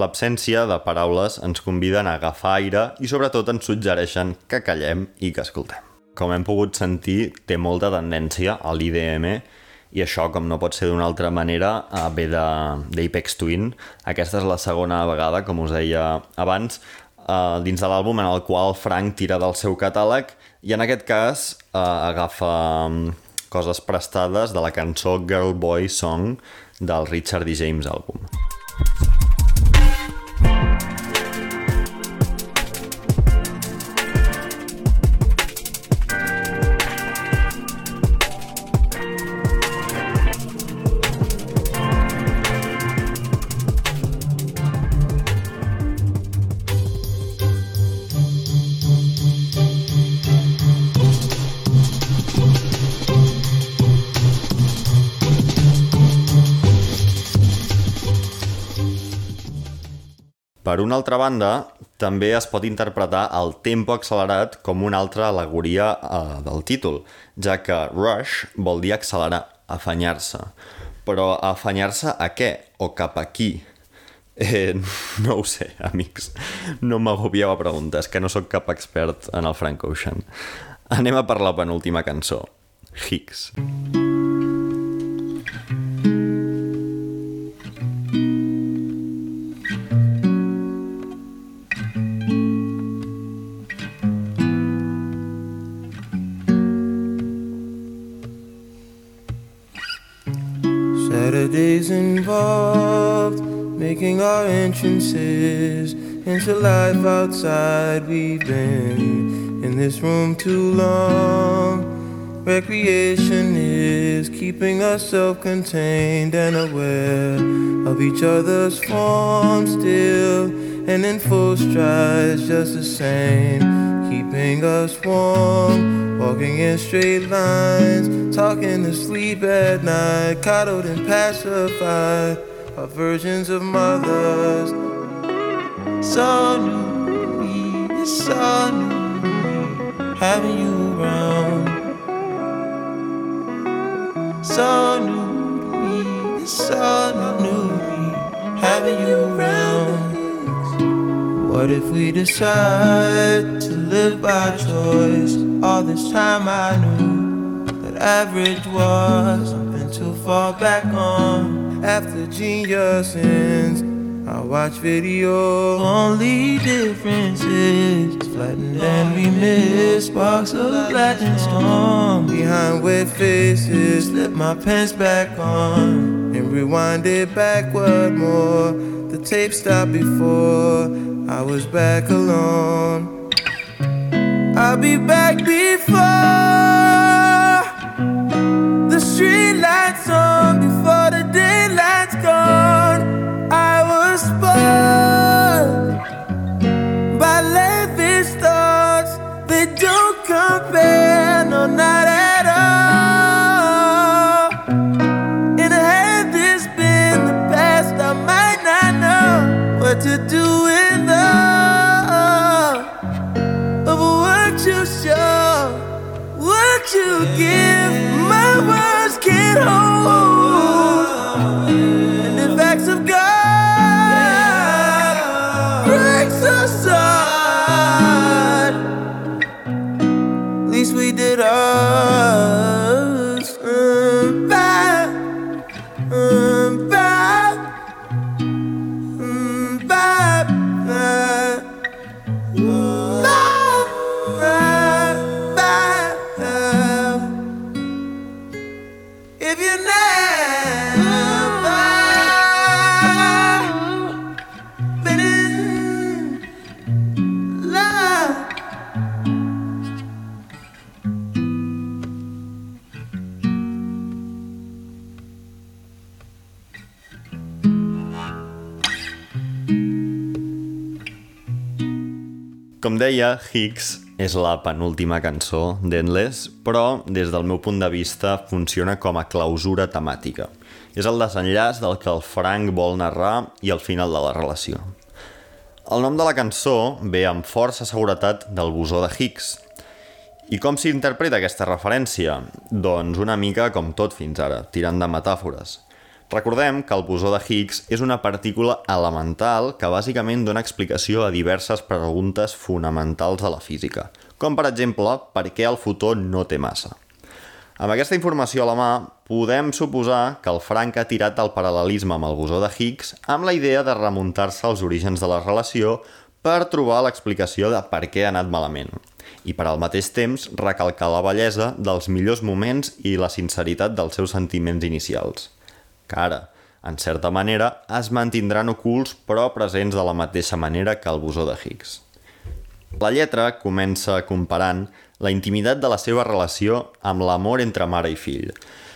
L'absència de paraules ens conviden a agafar aire i sobretot ens suggereixen que callem i que escoltem. Com hem pogut sentir, té molta tendència a l'IDM i això, com no pot ser d'una altra manera, eh, ve d'Apex Twin. Aquesta és la segona vegada, com us deia abans, eh, dins de l'àlbum en el qual Frank tira del seu catàleg i en aquest cas eh, agafa mm, coses prestades de la cançó Girl Boy Song del Richard D. James àlbum. Per una altra banda, també es pot interpretar el tempo accelerat com una altra alegoria eh, del títol, ja que rush vol dir accelerar, afanyar-se. Però afanyar-se a què? O cap a qui? Eh, no ho sé, amics. No m'agobieu a preguntes, que no sóc cap expert en el Frank Ocean. Anem a per la penúltima cançó. Higgs. Saturdays involved making our entrances into life outside. We've been in this room too long. Recreation is keeping us self contained and aware of each other's form still and in full strides, just the same. Keeping us warm, walking in straight lines, talking to sleep at night, coddled and pacified. Our versions of mothers. So new to me, it's so new to me, having you around. So new to me, it's so new to me, having you around. What if we decide to live by choice? All this time I knew that average was something to fall back on. After genius ends, I watch video. Only difference is flattened and we miss sparks of Latin storm. Behind wet faces, slip my pants back on and rewind it backward more. The tape stopped before I was back alone. I'll be back before the street lights on, before the daylight's gone. I was spoiled Deia, Higgs és la penúltima cançó d'Endless, però des del meu punt de vista funciona com a clausura temàtica. És el desenllaç del que el Frank vol narrar i el final de la relació. El nom de la cançó ve amb força seguretat del bosó de Higgs, I com s'interpreta aquesta referència? Doncs una mica com tot fins ara, tirant de metàfores. Recordem que el bosó de Higgs és una partícula elemental que bàsicament dona explicació a diverses preguntes fonamentals de la física, com per exemple per què el fotó no té massa. Amb aquesta informació a la mà, podem suposar que el Frank ha tirat el paral·lelisme amb el bosó de Higgs amb la idea de remuntar-se als orígens de la relació per trobar l'explicació de per què ha anat malament i per al mateix temps recalcar la bellesa dels millors moments i la sinceritat dels seus sentiments inicials, que ara, en certa manera, es mantindran ocults però presents de la mateixa manera que el bosó de Higgs. La lletra comença comparant la intimitat de la seva relació amb l'amor entre mare i fill.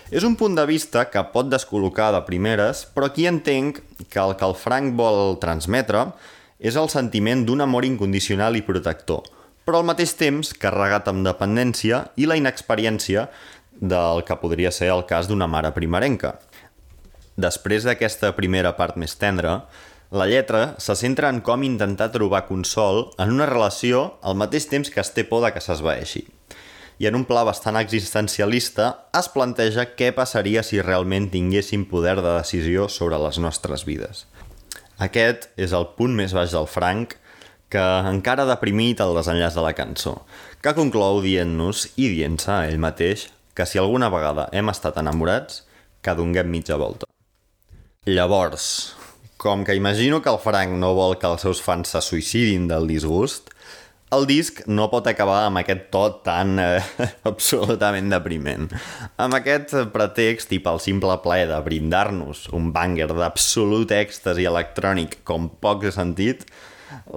És un punt de vista que pot descol·locar de primeres, però aquí entenc que el que el Frank vol transmetre és el sentiment d'un amor incondicional i protector, però al mateix temps carregat amb dependència i la inexperiència del que podria ser el cas d'una mare primerenca. Després d'aquesta primera part més tendra, la lletra se centra en com intentar trobar consol en una relació al mateix temps que es té por de que s'esvaeixi. I en un pla bastant existencialista es planteja què passaria si realment tinguéssim poder de decisió sobre les nostres vides. Aquest és el punt més baix del Frank, que encara deprimit el desenllaç de la cançó, que conclou dient-nos i dient-se a ell mateix que si alguna vegada hem estat enamorats, que donguem mitja volta. Llavors, com que imagino que el Frank no vol que els seus fans se suïcidin del disgust, el disc no pot acabar amb aquest to tan eh, absolutament depriment. Amb aquest pretext i pel simple plaer de brindar-nos un banger d'absolut èxtasi electrònic com poc he sentit,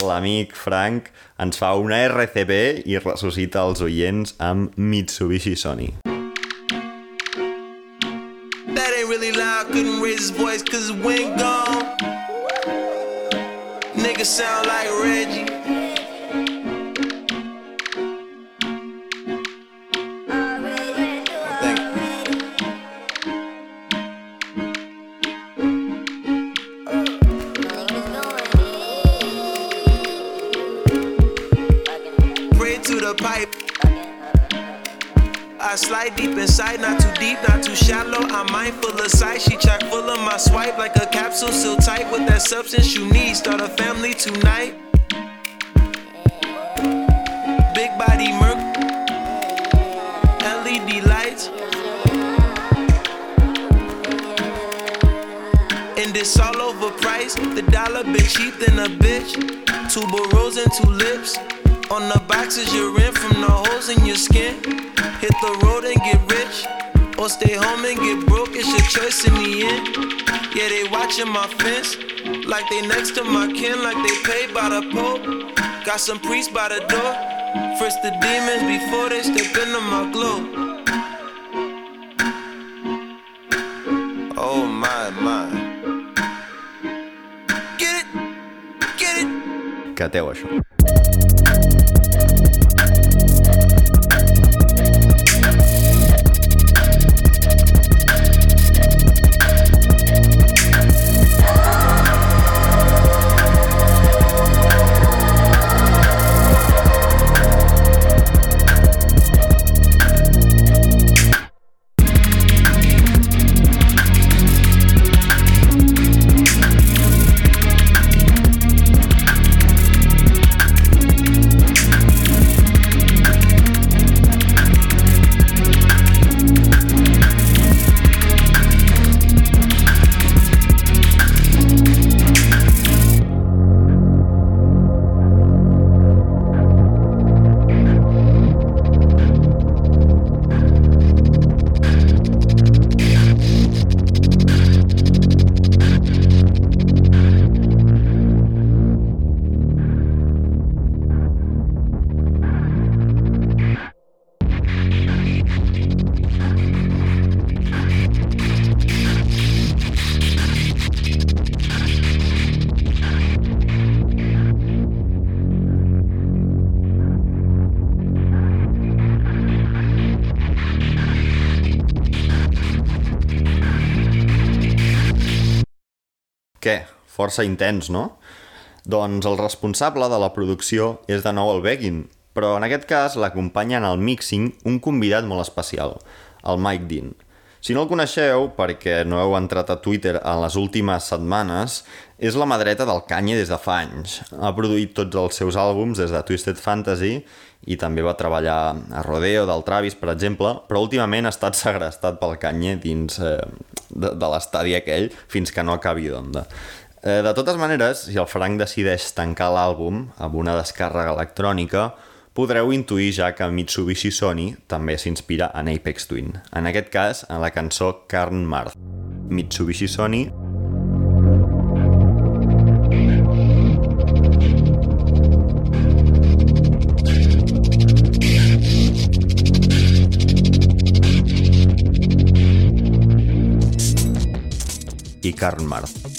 l'amic Frank ens fa una RCB i ressuscita els oients amb Mitsubishi Sony. Loud, couldn't raise his voice cause it went gone. Nigga sound like Reggie. I slide deep inside, not too deep, not too shallow. I'm mindful of sight. She chock full of my swipe like a capsule, still tight with that substance you need. Start a family tonight. Big body merc, LED lights. And this all overpriced. The dollar been cheap than a bitch. Two rose and two lips. On the boxes you're in from the holes in your skin. Hit the road and get rich. Or stay home and get broke. It's your choice in the end. Yeah, they watching my fence. Like they next to my kin. Like they paid by the Pope. Got some priests by the door. First the demons before they step into my glow. Oh my, my. Get it, get it. Cateu això. Què? Força intens, no? Doncs el responsable de la producció és de nou el Begin, Però en aquest cas l'acompanya en el mixing un convidat molt especial, el Mike Dean. Si no el coneixeu, perquè no heu entrat a Twitter en les últimes setmanes, és la mà dreta del Kanye des de fa anys. Ha produït tots els seus àlbums des de Twisted Fantasy i també va treballar a Rodeo del Travis, per exemple, però últimament ha estat segrestat pel Kanye dins eh, de, de l'estadi aquell fins que no acabi d'onda. Eh, de totes maneres, si el Frank decideix tancar l'àlbum amb una descàrrega electrònica, podreu intuir ja que Mitsubishi Sony també s'inspira en Apex Twin. En aquest cas, en la cançó Karn Marth. Mitsubishi Sony i Karl Marth.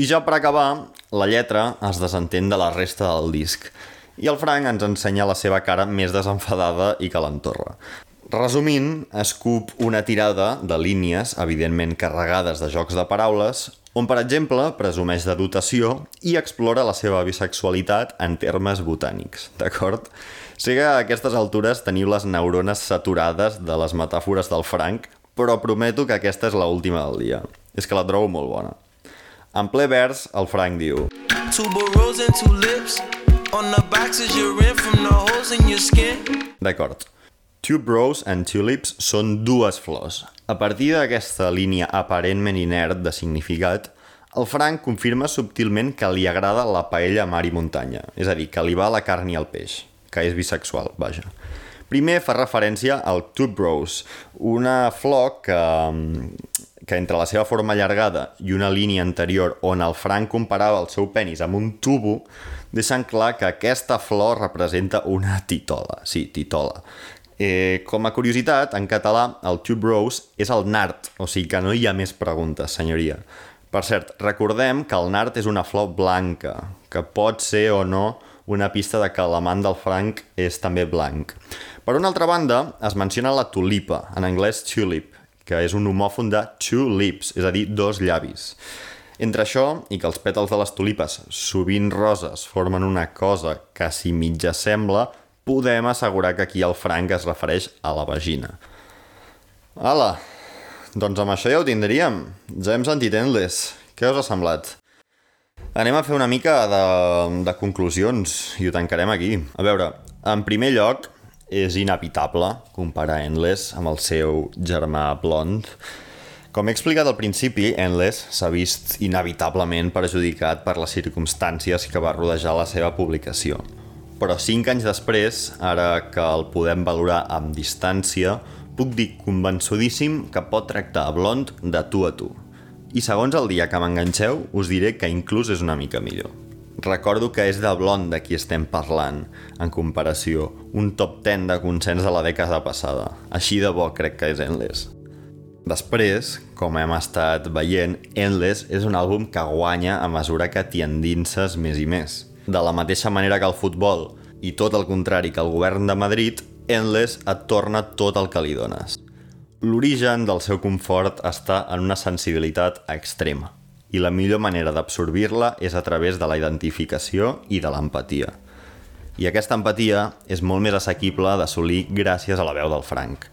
I ja per acabar, la lletra es desentén de la resta del disc i el Frank ens ensenya la seva cara més desenfadada i calentorra. Resumint, escup una tirada de línies, evidentment carregades de jocs de paraules, on, per exemple, presumeix de dotació i explora la seva bisexualitat en termes botànics, d'acord? Sé que a aquestes altures teniu les neurones saturades de les metàfores del Frank, però prometo que aquesta és l'última del dia. És que la trobo molt bona. En ple vers, el Frank diu. D'acord. Two bros and tulips són dues flors. A partir d'aquesta línia aparentment inert de significat, el Frank confirma subtilment que li agrada la paella mar i muntanya, és a dir, que li va la carn i el peix, que és bisexual, vaja. Primer fa referència al two bros, una flor que, que entre la seva forma allargada i una línia anterior on el Frank comparava el seu penis amb un tubo, deixen clar que aquesta flor representa una titola. Sí, titola. Eh, com a curiositat, en català, el Two Bros és el nart, o sigui que no hi ha més preguntes, senyoria. Per cert, recordem que el nart és una flor blanca, que pot ser o no una pista de que l'amant del Frank és també blanc. Per una altra banda, es menciona la tulipa, en anglès tulip, que és un homòfon de two lips, és a dir, dos llavis. Entre això i que els pètals de les tulipes, sovint roses, formen una cosa que si mitja sembla, podem assegurar que aquí el Frank es refereix a la vagina. Hala, doncs amb això ja ho tindríem. Ja hem sentit Endless. Què us ha semblat? Anem a fer una mica de, de conclusions i ho tancarem aquí. A veure, en primer lloc, és inevitable comparar Endless amb el seu germà blond. Com he explicat al principi, Endless s'ha vist inevitablement perjudicat per les circumstàncies que va rodejar la seva publicació. Però cinc anys després, ara que el podem valorar amb distància, puc dir convençudíssim que pot tractar a Blond de tu a tu. I segons el dia que m'enganxeu, us diré que inclús és una mica millor. Recordo que és de Blond de qui estem parlant, en comparació, un top 10 de consens de la dècada passada. Així de bo crec que és Endless. Després, com hem estat veient, Endless és un àlbum que guanya a mesura que t'hi endinses més i més. De la mateixa manera que el futbol, i tot el contrari que el govern de Madrid, Endless et torna tot el que li dones. L'origen del seu confort està en una sensibilitat extrema, i la millor manera d'absorbir-la és a través de la identificació i de l'empatia. I aquesta empatia és molt més assequible d'assolir gràcies a la veu del Frank,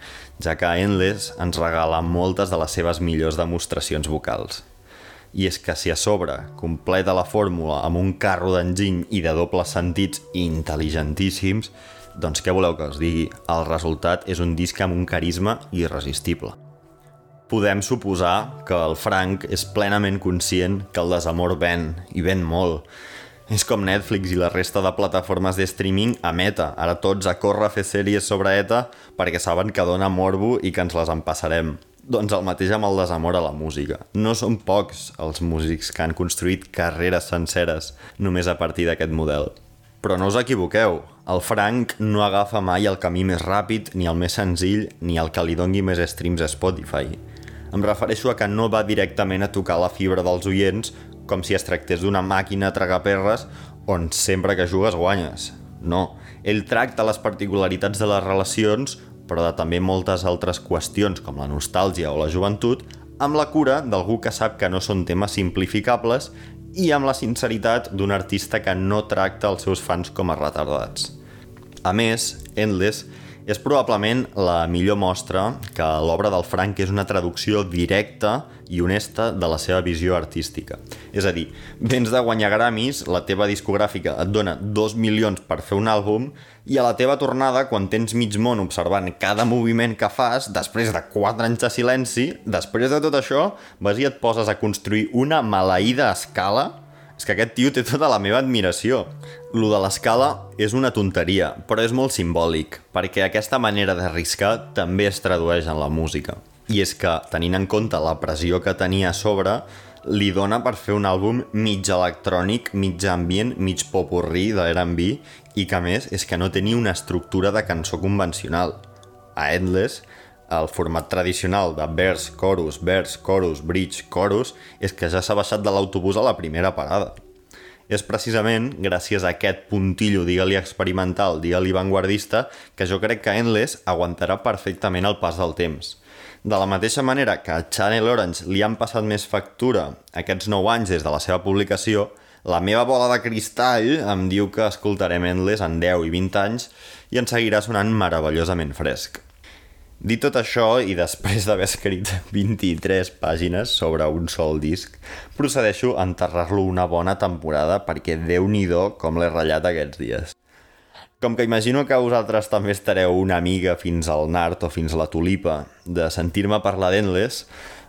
ja que Endless ens regala moltes de les seves millors demostracions vocals. I és que si a sobre completa la fórmula amb un carro d'enginy i de dobles sentits intel·ligentíssims, doncs què voleu que us digui? El resultat és un disc amb un carisma irresistible. Podem suposar que el Frank és plenament conscient que el desamor ven, i ven molt. És com Netflix i la resta de plataformes de streaming a meta. Ara tots a córrer a fer sèries sobre ETA perquè saben que dona morbo i que ens les empassarem. Doncs el mateix amb el desamor a la música. No són pocs els músics que han construït carreres senceres només a partir d'aquest model. Però no us equivoqueu, el Frank no agafa mai el camí més ràpid, ni el més senzill, ni el que li dongui més streams a Spotify. Em refereixo a que no va directament a tocar la fibra dels oients com si es tractés d'una màquina tragaperres on sempre que jugues guanyes. No, ell tracta les particularitats de les relacions, però de també moltes altres qüestions com la nostàlgia o la joventut, amb la cura d'algú que sap que no són temes simplificables i amb la sinceritat d'un artista que no tracta els seus fans com a retardats. A més, Endless és probablement la millor mostra que l'obra del Frank és una traducció directa i honesta de la seva visió artística. És a dir, vens de guanyar Grammys, la teva discogràfica et dona 2 milions per fer un àlbum i a la teva tornada, quan tens mig món observant cada moviment que fas, després de 4 anys de silenci, després de tot això, vas i et poses a construir una maleïda escala és que aquest tio té tota la meva admiració. Lo de l'escala és una tonteria, però és molt simbòlic, perquè aquesta manera d'arriscar també es tradueix en la música. I és que, tenint en compte la pressió que tenia a sobre, li dona per fer un àlbum mig electrònic, mig ambient, mig popurrí de R&B i que més és que no tenia una estructura de cançó convencional. A Endless el format tradicional de vers, chorus, vers, chorus, bridge, chorus, és que ja s'ha baixat de l'autobús a la primera parada. És precisament gràcies a aquest puntillo, digue-li experimental, digue-li vanguardista, que jo crec que Endless aguantarà perfectament el pas del temps. De la mateixa manera que a Channel Orange li han passat més factura aquests 9 anys des de la seva publicació, la meva bola de cristall em diu que escoltarem Endless en 10 i 20 anys i en seguirà sonant meravellosament fresc. Dit tot això, i després d'haver escrit 23 pàgines sobre un sol disc, procedeixo a enterrar-lo una bona temporada perquè déu nhi com l'he ratllat aquests dies. Com que imagino que vosaltres també estareu una amiga fins al nart o fins a la tulipa de sentir-me parlar d'Endless,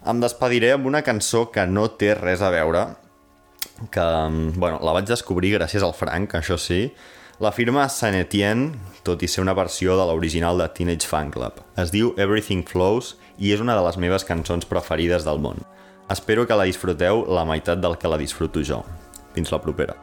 em despediré amb una cançó que no té res a veure, que, bueno, la vaig descobrir gràcies al Frank, això sí, la firma Saint Etienne, tot i ser una versió de l'original de Teenage Fan Club. Es diu Everything Flows i és una de les meves cançons preferides del món. Espero que la disfruteu la meitat del que la disfruto jo. Fins la propera.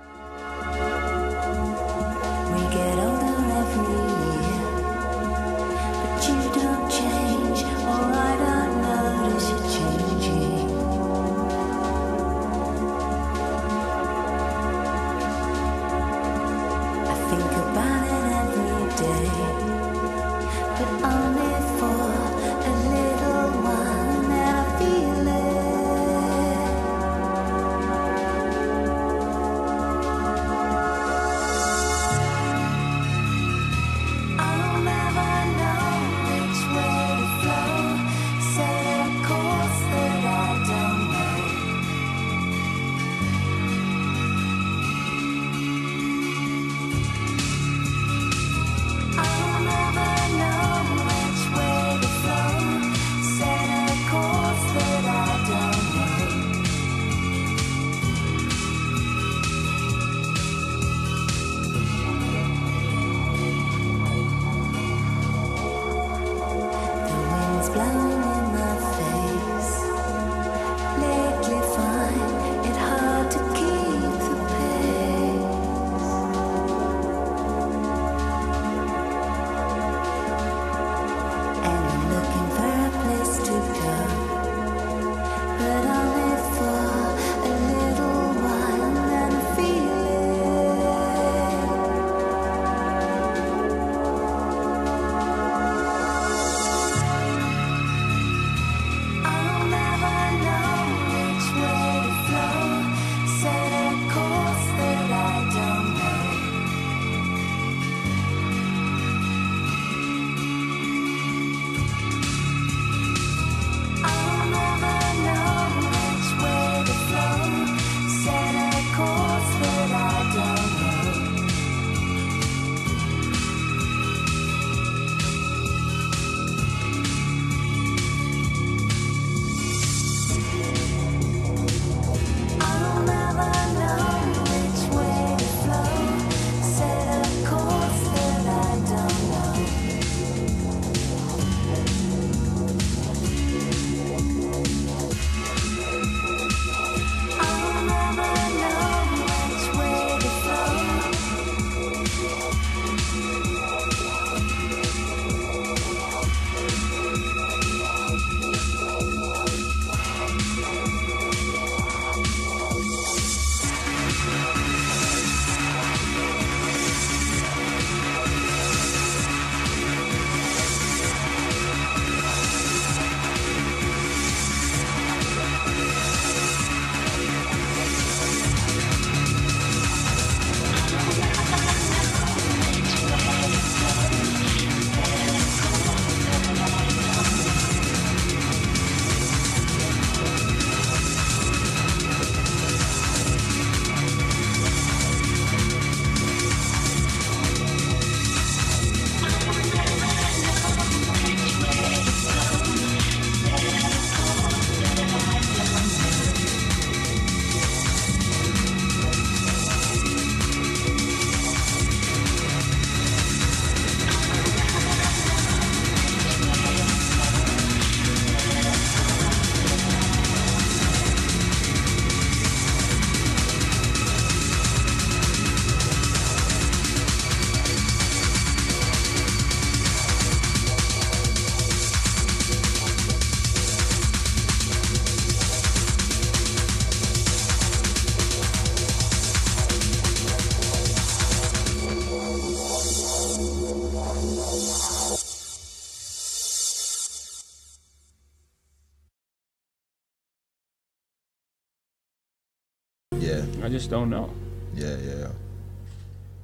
Just don't know. Yeah, yeah.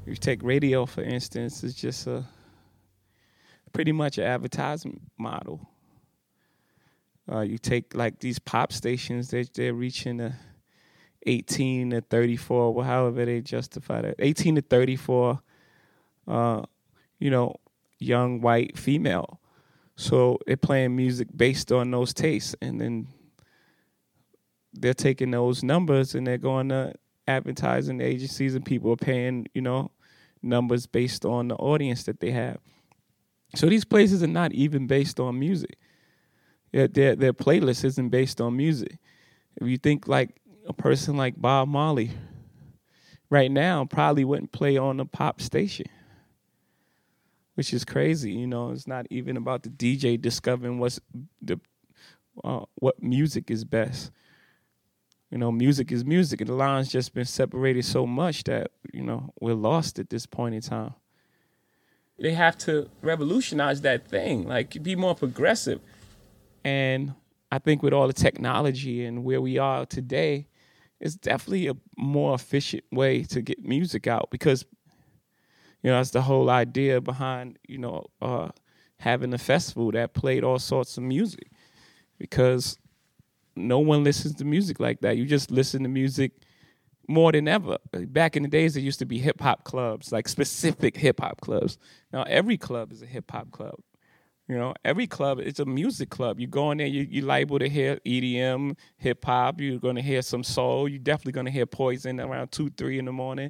If you take radio, for instance, it's just a pretty much an advertisement model. Uh, you take like these pop stations, they they're reaching a 18 to 34, well, however they justify that. 18 to 34, uh, you know, young white female. So they're playing music based on those tastes, and then they're taking those numbers and they're going to advertising agencies, and people are paying, you know, numbers based on the audience that they have. So these places are not even based on music. Their, their, playlist isn't based on music. If you think like a person like Bob Marley, right now probably wouldn't play on a pop station, which is crazy. You know, it's not even about the DJ discovering what's the uh, what music is best. You know, music is music, and the line's just been separated so much that you know we're lost at this point in time. They have to revolutionize that thing, like be more progressive. And I think with all the technology and where we are today, it's definitely a more efficient way to get music out because you know that's the whole idea behind you know uh, having a festival that played all sorts of music because no one listens to music like that. You just listen to music more than ever. Back in the days, there used to be hip hop clubs, like specific hip hop clubs. Now every club is a hip hop club. You know, every club it's a music club. You go in there, you you liable to hear EDM, hip hop. You're gonna hear some soul. You're definitely gonna hear Poison around two, three in the morning.